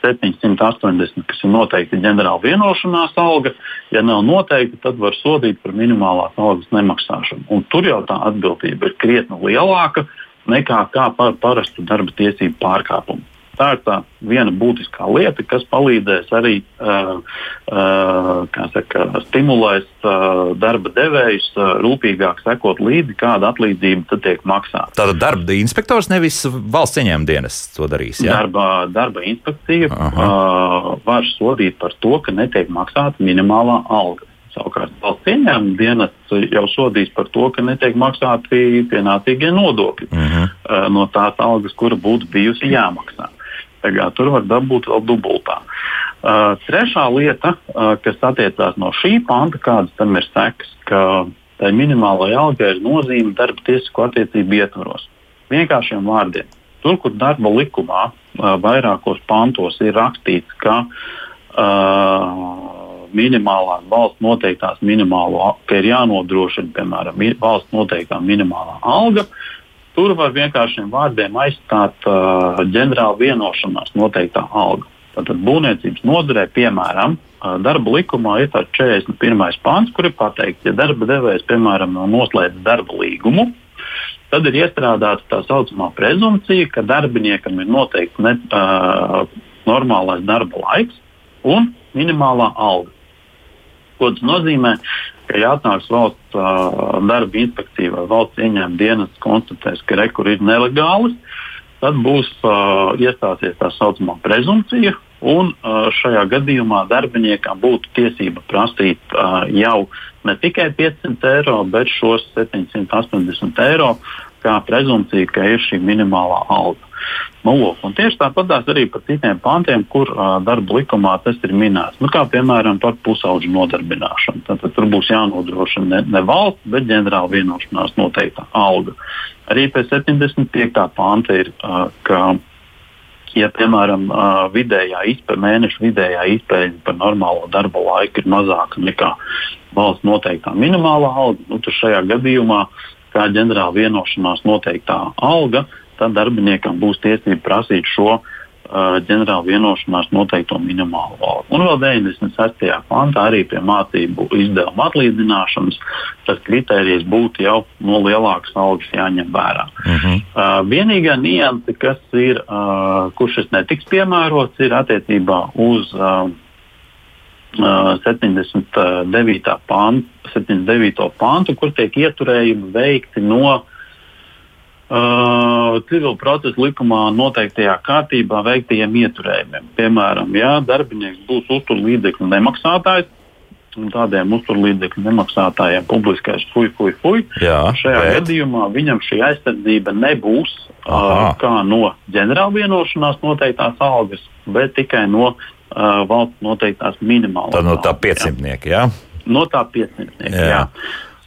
780, kas ir noteikti ģenerāla vienošanās alga. Ja nav noteikti, tad var sodīt par minimālās algas nemaksāšanu. Un tur jau tā atbildība ir krietni lielāka nekā par parastu darba tiesību pārkāpumu. Tā ir tā viena būtiskā lieta, kas palīdzēs arī uh, uh, saka, stimulēs uh, darba devējus uh, rūpīgāk sekot līdzi, kāda atlīdzība tiek maksāta. Tātad darba inspektors nevis valsts ieņēmuma dienas to darīs. Ja? Darba, darba inspekcija uh, var sodīt par to, ka netiek maksāta minimālā alga. Savukārt valsts ieņēmuma dienas jau sodīs par to, ka netiek maksāti pienācīgie nodokļi uh -huh. uh, no tās algas, kura būtu bijusi jāmaksā. Tagad tur var dabūt vēl dubultā. Uh, trešā lieta, uh, kas attiecās no šī panta, kādas tam ir sekas, ka tai minimālajai algai ir nozīme darba tiesisko attiecību ietvaros. Vienkāršiem vārdiem. Tur, kur darba likumā uh, vairākos pantos ir rakstīts, ka uh, minimālā valsts noteiktās minimālo, ka ir jānodrošina, piemēram, valsts noteiktā minimālā alga, Tur var vienkāršiem vārdiem aizstāt uh, ģenerāla vienošanās noteiktā alga. Tātad būvniecības nozarē, piemēram, uh, darba likumā ir 41. pāns, kur ir pateikts, ja darba devējs, piemēram, nav noslēdzis darba līgumu, tad ir iestrādāta tā saucamā prezumpcija, ka darbiniekam ir noteikts ne, uh, normālais darba laiks un minimālā alga. Ko tas nozīmē? Ka ja atnāks valsts uh, darba inspekcija vai valsts ieņēmuma dienas konstatēs, ka rekur ir nelegāls, tad būs uh, iestāsies tā saucamā prezumpcija. Un uh, šajā gadījumā darbiniekam būtu tiesība prasīt uh, jau ne tikai 500 eiro, bet šos 780 eiro kā prezumpcija, ka ir šī minimālā alga. Nu, lūk, tieši tāpat arī par citiem pantiem, kur uh, darba likumā tas ir minēts. Nu, kā piemēram par pusauģu nodarbināšanu. Tad, tad tur būs jānodrošina ne, ne valsts, bet ģenerāla vienošanās noteikta alga. Arī pēc 75. panta ir, uh, ka ja, piemēram, vidējā izpēja, mēneša vidējā izpēja par normālo darba laiku ir mazāka nekā valsts noteiktā minimālā alga, nu, tad šajā gadījumā, kā ģenerāla vienošanās noteiktā alga, tad darbiniekam būs tiesība prasīt šo uh, ģenerāla vienošanās noteikto minimālo algu. Un vēl 96. pantā arī pie mācību izdevuma atlīdzināšanas tas kritērijs būtu jau no lielākas algas jāņem vērā. Uh -huh. uh, vienīgā nianse, kas ir, uh, kurš šis netiks piemērots, ir attiecībā uz uh, 79. Pāntu, 79. pāntu, kur tiek ieturējumi veikti no uh, civil procesa likumā noteiktajā kārtībā veiktajiem ieturējumiem. Piemēram, ja darbinieks būs uzturlīdzekļu nemaksātājs, un tādiem uzturlīdzekļu nemaksātājiem publiskais fuj, fuj, fuj. Jā, Šajā bet... gadījumā viņam šī aizsardzība nebūs uh, kā no ģenerāla vienošanās noteiktās algas, bet tikai no uh, valsts noteiktās minimālās. Tā no tā 500. Jā? No tā 500. Jā. jā.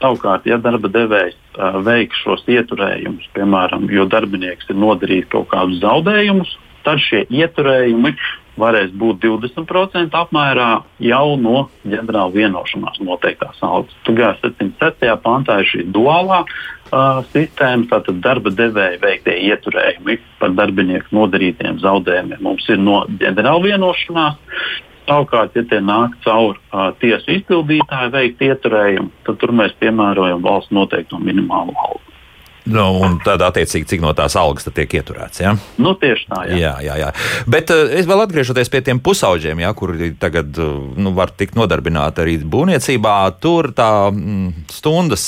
Savukārt, ja darba devējs uh, veiks šos ieturējumus, piemēram, jo darbinieks ir nodarījis kaut kādus zaudējumus, tad šie ieturējumi varēs būt 20% apmērā jau no ģenerāla vienošanās noteiktās algas. Tagad 77. pantā ir šī duālā uh, sistēma, tātad darba devēja veiktie ieturējumi par darbinieku nodarītiem zaudējumiem mums ir no ģenerāla vienošanās. Savukārt, ja tie nāk caur uh, tiesu izpildītāju veikt ieturējumu, tad tur mēs piemērojam valsts noteikto minimālo algu. Nu, un tad, attiecīgi, cik no tās algas tiek ieturēts. Ja? Nu, tieši tā, jā. jā, jā, jā. Bet uh, es vēl atgriežoties pie tiem pusauģiem, ja, kuri tagad uh, nu, var tikt nodarbināti arī būvniecībā. Tur tā mm, stundas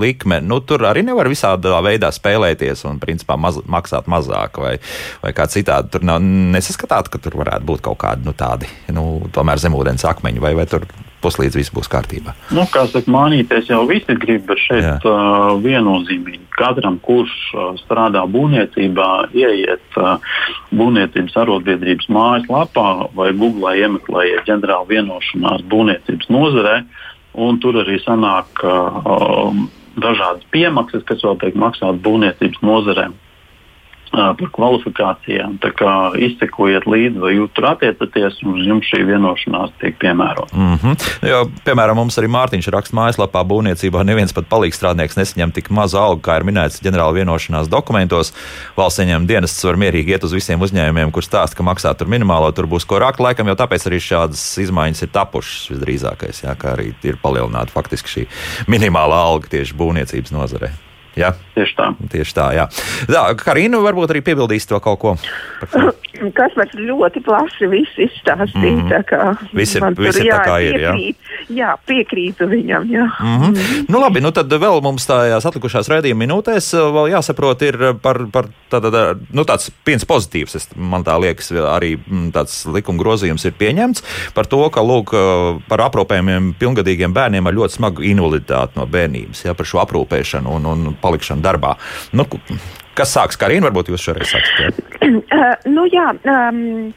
likme, nu, tur arī nevar visādā veidā spēlēties un, principā, maz, maksāt mazāk vai, vai kā citādi. Tur nav nesaskatāt, ka tur varētu būt kaut kādi nu, tādi, nu, tomēr zemūdens akmeņi vai, vai tur puslīdz viss būs kārtībā. Nu, kā saka, mānīties jau visi grib, bet šeit Jā. uh, viennozīmīgi katram, kurš uh, strādā būvniecībā, ieiet uh, būvniecības arotbiedrības mājaslapā vai Google iemeklējiet ģenerāla vienošanās būvniecības nozarē, un tur arī sanāk uh, dažādas piemaksas, kas vēl tiek maksātas būvniecības nozarēm par kvalifikācijām. Izsekojiet līdzi, vai jūs tur attiecaties, un jums šī vienošanās tiek piemērota. Mm -hmm. jo, piemēram, mums arī Mārtiņš raksta mājaslapā, būvniecībā neviens pat palīgstrādnieks nesaņem tik mazu algu, kā ir minēts ģenerāla vienošanās dokumentos. Valsts ieņēmuma dienests var mierīgi iet uz visiem uzņēmumiem, kur stāsta, ka maksā tur minimālo, tur būs ko rakt. Laikam jau tāpēc arī šādas izmaiņas ir tapušas visdrīzākais, jā, kā arī ir palielināta faktiski šī minimālā alga tieši būvniecības nozarei. Jā. Tieši tā. Tieši tā, jā. jā Karina varbūt arī piebildīs to kaut ko. Kas *clears throat* var ļoti plaši viss izstāstīt. Mm -hmm. Viss ir jā, tā kā ir. Jā, jā piekrītu viņam. Jā. Mm -hmm. Mm -hmm. Nu, labi, nu tad vēl mums tajās atlikušās redzījuma minūtēs vēl jāsaprot ir par, par tātad, nu, tāds viens pozitīvs, es, man tā liekas, arī mm, tāds likuma grozījums ir pieņemts par to, ka, lūk, par aprūpējumiem pilngadīgiem bērniem ar ļoti smagu invaliditāti no bērnības, jā, par šo aprūpēšanu un, un palikšanu darbā. Nu, kas sāks Karina? Varbūt jūs šoreiz sāksiet. *clears throat* Uh, nu, jā, um,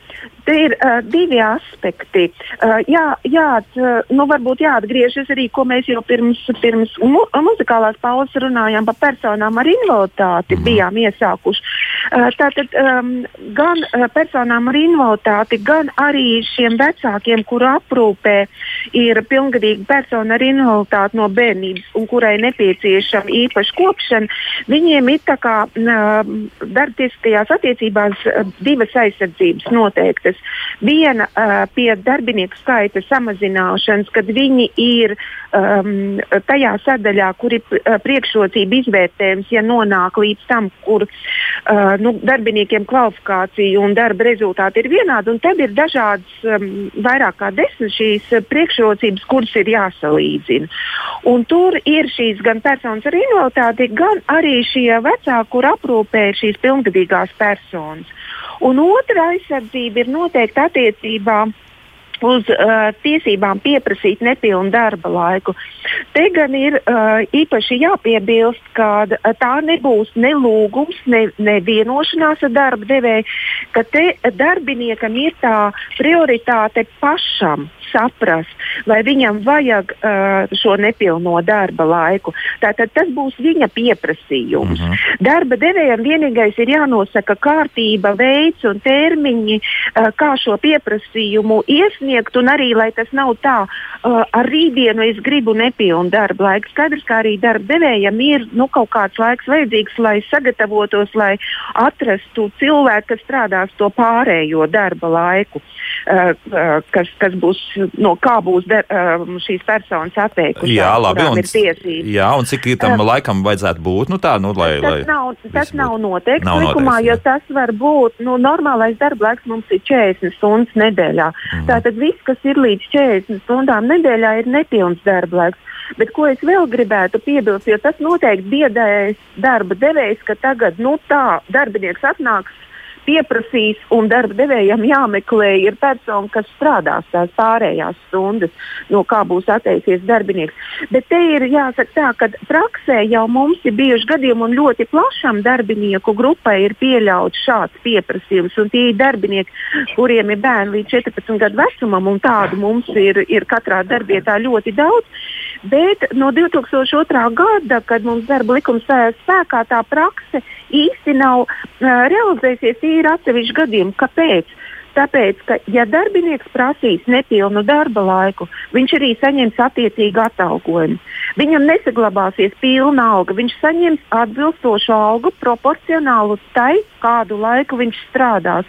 Te ir uh, divi aspekti. Uh, jā, jā uh, nu, varbūt jāatgriežas arī, ko mēs jau pirms, pirms mu muzikālās pauzes runājām par personām ar invaliditāti, mm. bijām iesākuši. Uh, tātad um, gan uh, personām ar invaliditāti, gan arī šiem vecākiem, kuru aprūpē ir pilngadīga persona ar invaliditāti no bērnības un kurai nepieciešama īpaša kopšana, viņiem ir tā kā uh, darbtiesiskajās attiecībās uh, divas aizsardzības noteiktas lietas. Viena uh, pie darbinieku skaita samazināšanas, kad viņi ir um, tajā sadaļā, kur ir priekšrocība izvērtējums, ja nonāk līdz tam, kur uh, nu, darbiniekiem kvalifikācija un darba rezultāti ir vienādi. Tad ir dažādas, um, vairāk kā desmit šīs priekšrocības, kuras ir jāsalīdzina. Un tur ir šīs gan personas ar invaliditāti, gan arī šie vecāki, kur aprūpē šīs pilngadīgās personas. Un otra aizsardzība ir noteikti attiecībā uz uh, tiesībām pieprasīt nepilnu darba laiku. Te gan ir uh, īpaši jāpiebilst, ka uh, tā nebūs ne lūgums, ne, ne vienošanās ar darba devēju, ka te darbiniekam ir tā prioritāte pašam saprast, vai viņam vajag uh, šo nepilno darba laiku. Tātad tas būs viņa pieprasījums. Mm -hmm. Darba devējam vienīgais ir jānosaka kārtība, veids un termiņi, uh, kā šo pieprasījumu iesniegt, un arī, lai tas nav tā, uh, ar rītdienu es gribu nepilnu darba laiku. Skaidrs, ka arī darba devējam ir nu, kaut kāds laiks vajadzīgs, lai sagatavotos, lai atrastu cilvēku, kas strādās to pārējo darba laiku. Uh, uh, kas, kas būs, no kā būs de, uh, šīs personas atteikušās. Jā, labi, un, jā, un cik tam uh, laikam vajadzētu būt? Nu, tā, nu, lai, tas lai nav, tas nav noteikts nav likumā, noteikts, jo tas var būt, nu, normālais darba laiks mums ir 40 stundas nedēļā. Mm. Tātad viss, kas ir līdz 40 stundām nedēļā, ir nepilns darba laiks. Bet ko es vēl gribētu piebilst, jo tas noteikti biedēs darba devējs, ka tagad nu, tā darbinieks atnāks pieprasīs, un darba devējiem jāmeklē ir persona, kas strādās tās pārējās stundas, no kā būs atteicies darbinieks. Bet te ir jāsaka tā, ka praksē jau mums ir bijuši gadījumi, un ļoti plašam darbinieku grupai ir pieļauts šāds pieprasījums. Tie ir darbinieki, kuriem ir bērni līdz 14 gadu vecumam, un tādu mums ir, ir katrā darbietā ļoti daudz. Bet no 2002. gada, kad mums darba likums spēkā, tā prakse īsti nav uh, realizējusies. Ir atsevišķi gadījumi, kāpēc. Tāpēc, ka, ja darbinieks prasīs nepilnu darba laiku, viņš arī saņems attiecīgu atalgojumu. Viņam nesaglabāsies pilna alga, viņš saņems atbilstošu algu proporcionālu tai, kādu laiku viņš strādās.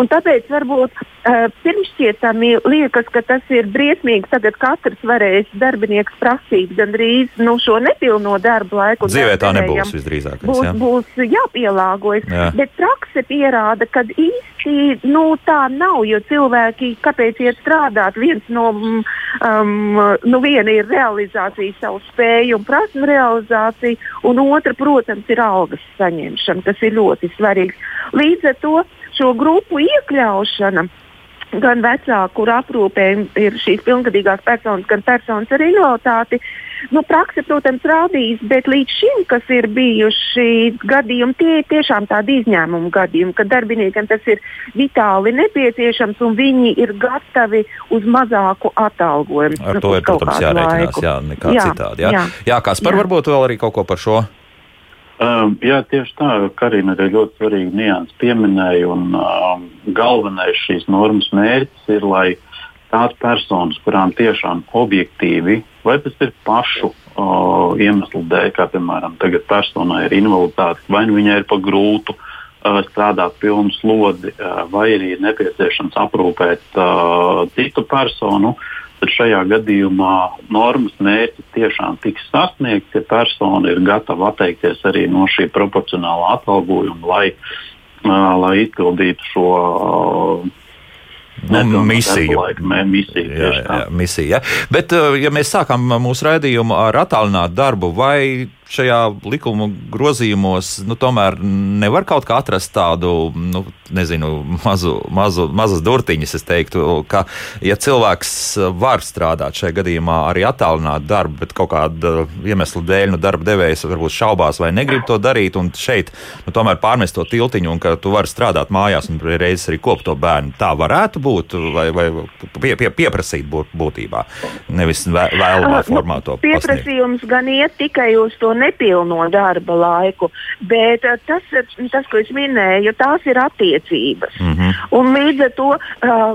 Un tāpēc varbūt uh, pirmšķietami liekas, ka tas ir briesmīgi. Tagad katrs varēs darbinieks prasīt gandrīz nu, šo nepilno darba laiku. Dzīvē tā nebūs visdrīzāk. Būs, jā. būs jāpielāgojas. Jā. Bet prakse pierāda, ka īsti nu, tā nav, jo cilvēki, kāpēc iet strādāt, viens no, um, nu, viena ir realizācija savu spēju un prasmu realizācija, un otra, protams, ir algas saņemšana, kas ir ļoti svarīgs. Līdz ar to šo grupu iekļaušana gan vecāku, kur aprūpē ir šīs pilngadīgās personas, gan personas ar invaliditāti. Nu, praksa, protams, rādīs, bet līdz šim, kas ir bijuši gadījumi, tie ir tiešām tādi izņēmumu gadījumi, kad darbiniekiem tas ir vitāli nepieciešams un viņi ir gatavi uz mazāku atalgojumu. Ar to ir, protams, jārēķinās, jā, nekā jā, citādi. Jā, jā, jā kāds par varbūt vēl arī kaut ko par šo? Um, jā, tieši tā, Karina arī ļoti svarīgi nianses pieminēja. Un, um, galvenais šīs normas mērķis ir, lai tās personas, kurām tiešām objektīvi, vai tas ir pašu uh, iemeslu dēļ, kā piemēram tagad personai ir invaliditāte, vai nu viņai ir pa grūtu uh, strādāt pilnu slodzi, uh, vai arī ir nepieciešams aprūpēt uh, citu personu, tad šajā gadījumā normas mērķis tiešām tiks sasniegts, ja persona ir gatava atteikties arī no šī proporcionālā atalgojuma, lai, lai izpildītu šo. Nu, misiju. Mē, misiju jā, jā, misija. Bet, ja mēs sākam mūsu raidījumu ar attālinātu darbu, vai šajā likuma grozījumos nu, tomēr nevar kaut kā atrast tādu, nu, nezinu, mazu, mazu, mazas durtiņas. Es teiktu, ka, ja cilvēks var strādāt šajā gadījumā arī attālināt darbu, bet kaut kāda iemesla dēļ, nu, darba devējs varbūt šaubās vai negrib to darīt, un šeit nu, tomēr pārmest to tiltiņu, un ka tu vari strādāt mājās un reizes arī kopt to bērnu. Tā varētu būt, vai, vai pie, pie, pieprasīt būt, būtībā, nevis vēlamā formā to pieprasījums pasniegt. gan iet tikai uz to nepilno darba laiku, bet eh, tas, tas ko es minēju, tās ir attiecības. Mm -hmm. Un līdz ar to uh,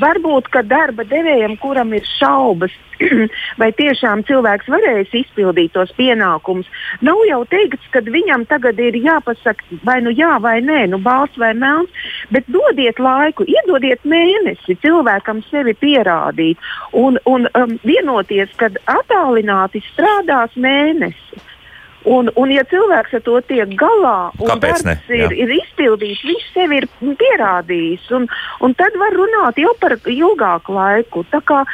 varbūt, ka darba devējam, kuram ir šaubas, *clears throat* vai tiešām cilvēks varēs izpildīt tos pienākumus, nav jau teikts, ka viņam tagad ir jāpasaka vai nu jā vai nē, nu balss vai melns, bet dodiet laiku, iedodiet mēnesi cilvēkam sevi pierādīt un, un um, vienoties, ka attālināti strādās mēnesi. Un, un, ja cilvēks ar to tiek galā, un darbs ir, ir izpildīts, viņš sevi ir pierādījis, un, un tad var runāt jau par ilgāku laiku. Tā kā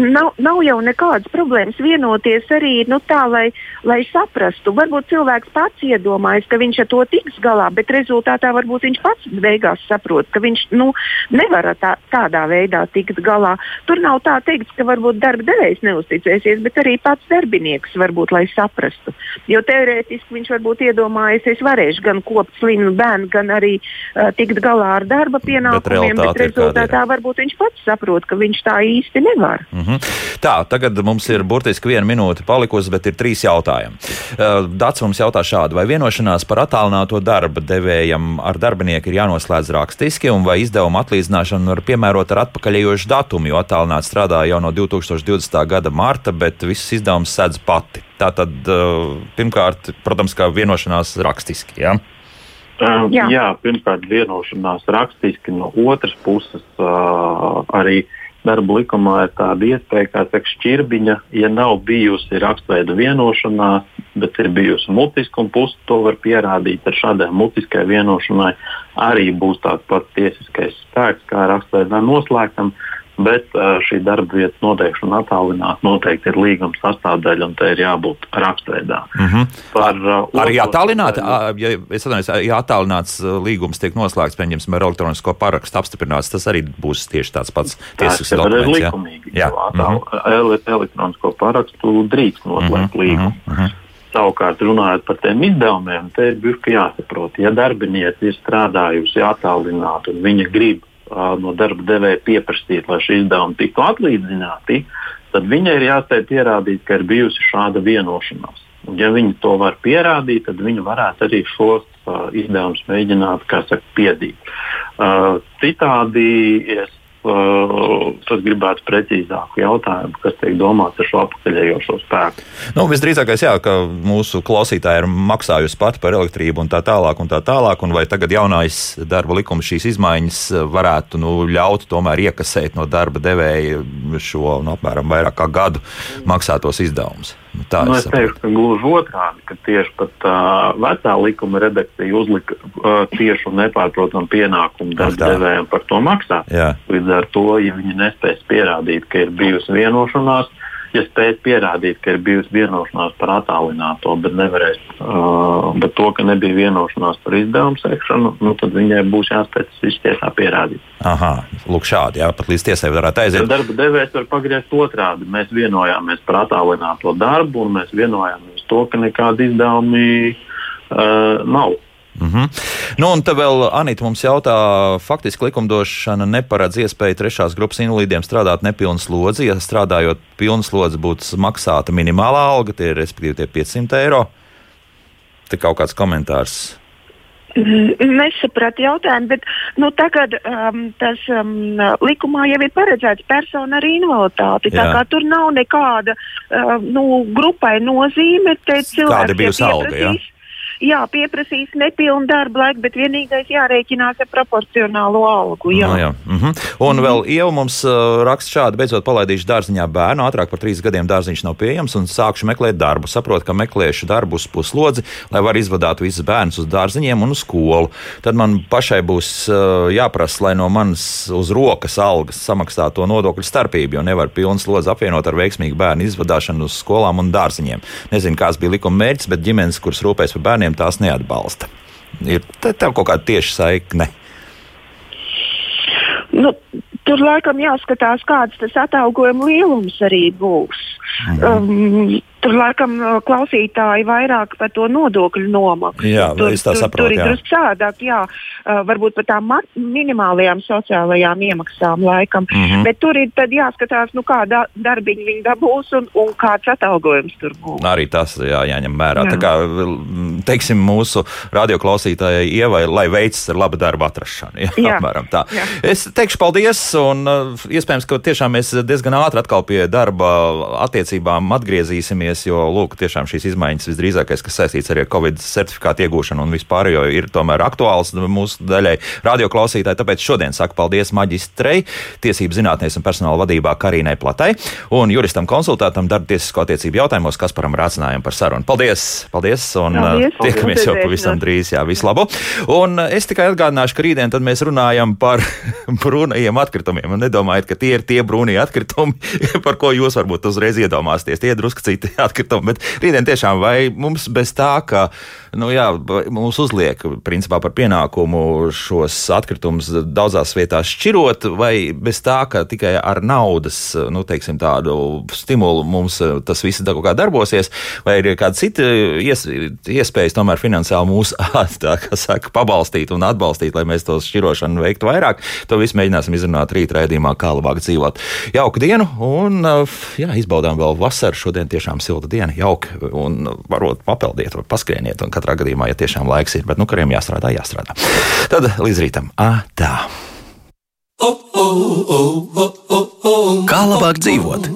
nav, nav jau nekādas problēmas vienoties arī nu, tā, lai, lai saprastu. Varbūt cilvēks pats iedomājas, ka viņš ar to tiks galā, bet rezultātā varbūt viņš pats beigās saprot, ka viņš nu, nevar tā, tādā veidā tikt galā. Tur nav tā teikts, ka varbūt darba devējs neusticēsies, bet arī pats darbinieks varbūt, lai saprastu. Jo teorētiski viņš varbūt iedomājas, es varēšu gan kopt slimu bērnu, gan arī uh, tikt galā ar darba pienākumiem, bet, bet rezultātā varbūt viņš pats saprot, ka viņš tā īsti nevar. Mm -hmm. Tā, tagad mums ir burtiski viena minūte palikusi, bet ir trīs jautājumi. Uh, Dats mums jautā šādu, vai vienošanās par attālināto darba devējam ar darbinieku ir jānoslēdz rakstiski, un vai izdevuma atlīdzināšanu var piemērot ar atpakaļējošu datumu, jo attālināti strādāja jau no 2020. gada marta, bet visus izdevumus sedz pati. Tā tad, uh, pirmkārt, protams, kā vienošanās rakstiski. Ja? Uh, jā. jā, pirmkārt, vienošanās rakstiski, no otras puses uh, arī darba likumā ir tāda iespēja, kā saka, šķirbiņa, ja nav bijusi rakstveida vienošanās, bet ir bijusi mutiska un pusi to var pierādīt ar šādai mutiskai vienošanai, arī būs tāds pats tiesiskais spēks kā rakstveidā noslēgtam. Bet šī darba vietas noteikšana attālināti noteikti ir līguma sastāvdaļa, un te ir jābūt rakstveidā. Mm -hmm. Par, uh, Arī attālināti, ja, atvainojos, ja attālināts līgums tiek noslēgts, pieņemsim, ar elektronisko parakstu apstiprināts, tas arī būs tieši tāds pats tiesisks dokuments. Tas ir likumīgi. Jā. Attāl, mm -hmm. Elektronisko parakstu drīkst noslēgt mm -hmm. līgumu. Mm -hmm. Savukārt, runājot par tiem izdevumiem, te ir bijis jāsaprot, ja darbinieci ir strādājusi attālināti un viņa grib no darba devēja pieprasīt, lai šie izdevumi tiktu atlīdzināti, tad viņai ir jāspēj pierādīt, ka ir bijusi šāda vienošanās. Un, ja viņi to var pierādīt, tad viņi varētu arī šos uh, izdevumus mēģināt saka, piedīt. Uh, citādi es es gribētu precīzāku jautājumu, kas tiek domāts ar šo apakaļējošo spēku. Nu, visdrīzākais, jā, ka mūsu klausītāji ir maksājusi pati par elektrību un tā tālāk, un tā tālāk, un vai tagad jaunais darba likums šīs izmaiņas varētu nu, ļaut tomēr iekasēt no darba devēja šo nu, apmēram vairāk kā gadu maksātos izdevumus. Tā nu, es teiktu, ka gluži otrādi, ka tieši pat uh, vecā likuma redakcija uzlika uh, tiešu un nepārprotamu pienākumu darba devējiem par to maksāt. Jā. Līdz ar to, ja viņi nespēs pierādīt, ka ir bijusi vienošanās, ja spēj pierādīt, ka ir bijusi vienošanās par attālināto, bet nevarēs, uh, bet to, ka nebija vienošanās par izdevumu sekšanu, nu, tad viņai būs jāspēj tas viss tiesā pierādīt. Aha, lūk, šādi, jā, pat līdz tiesai varētu aiziet. Ja darba devējs var pagriezt otrādi. Mēs vienojāmies par attālināto darbu, un mēs vienojāmies to, ka nekādi izdevumi uh, nav. Mm -hmm. Nu, un te vēl Anita mums jautā, faktiski likumdošana neparedz iespēju trešās grupas invalīdiem strādāt nepilnu slodzi. Ja strādājot pilnu slodzi, būtu maksāta minimālā alga, tie ir respektīvi tie 500 eiro. Te kaut kāds komentārs. Nesapratu jautājumu, bet nu, tagad um, tas um, likumā jau ir paredzēts persona ar invaliditāti. Tā kā tur nav nekāda uh, nu, grupai nozīme. Kāda bija jūsu alga? Ja? Jā, pieprasīs nepilnu darba laiku, bet vienīgais jārēķinās ar proporcionālo algu. Jā. No, jā. Mm -hmm. Un vēl Ieva mums uh, raksta šādi, beidzot palaidīšu dārziņā bērnu, ātrāk par trīs gadiem dārziņš nav pieejams un sākšu meklēt darbu. Saprotu, ka meklēšu darbu uz puslodzi, lai var izvadāt visus bērnus uz dārziņiem un uz skolu. Tad man pašai būs uh, jāprasa, lai no manas uz rokas algas samaksā to nodokļu starpību, jo nevar pilnu slodzi apvienot ar veiksmīgu bērnu izvadāšanu uz skolām un dārziņiem. Nezinu, kāds bija likuma mērķis, bet ģimenes, kuras rūpēs par bērniem, bērniem tās neatbalsta. Ir tev kaut kāda tieša saikne. Nu, tur laikam jāskatās, kāds tas atalgojuma lielums arī būs. Mhm. Um, Tur laikam klausītāji vairāk par to nodokļu nomaksu. Jā, tur, es tā saprotu. Tur, tur ir drusku sādāk, jā, varbūt par tām minimālajām sociālajām iemaksām laikam. Mm -hmm. Bet tur ir jāskatās, nu, kāda darbiņa viņi dabūs un, un kāds atalgojums tur būs. Arī tas jā, jāņem vērā. Jā. Tā kā, teiksim, mūsu radioklausītājai ievai, lai veicas ar labu darbu atrašanu. Jā, jā. apmēram tā. Jā. Es teikšu paldies un iespējams, ka tiešām mēs diezgan ātri atkal pie darba attiecībām atgriezīsimies izmaiņas, jo lūk, tiešām šīs izmaiņas visdrīzākais, kas saistīts arī ar Covid certifikātu iegūšanu un vispār, jo ir tomēr aktuāls mūsu daļai radioklausītāji. Tāpēc šodien saku paldies maģistrei, tiesību zinātnēs un personāla vadībā Karīnai Platai un juristam konsultātam darba tiesisko attiecību jautājumos, kas param rācinājām par sarunu. Paldies! Paldies! Un paldies, uh, tiekamies paldies, jau pavisam drīz. Jā, visu labu! Un uh, es tikai atgādināšu, ka rītdien mēs runājam par *laughs* brūnajiem atkritumiem. Un nedomājiet, ka tie ir tie brūnie atkritumi, *laughs* par ko jūs varbūt uzreiz iedomāsieties. Tie ir drusku citi atkritumi. Bet rītdien tiešām vai mums bez tā, ka nu, jā, mums uzliek principā par pienākumu šos atkritumus daudzās vietās šķirot, vai bez tā, ka tikai ar naudas nu, teiksim, tādu stimulu mums tas viss kaut kā darbosies, vai ir kāda cita ies, iespējas tomēr finansiāli mūs *laughs* tā, saka, pabalstīt un atbalstīt, lai mēs to šķirošanu veiktu vairāk. To visu mēģināsim izrunāt rīt raidījumā, kā labāk dzīvot. Jauku dienu un jā, izbaudām vēl vasaru. Šodien tiešām silta diena, jauka un varbūt papeldiet vai paskrieniet. Un katrā gadījumā, ja tiešām laiks ir, bet nu kuriem jāstrādā, jāstrādā. Tad līdz rītam. À, tā. Kā labāk dzīvot?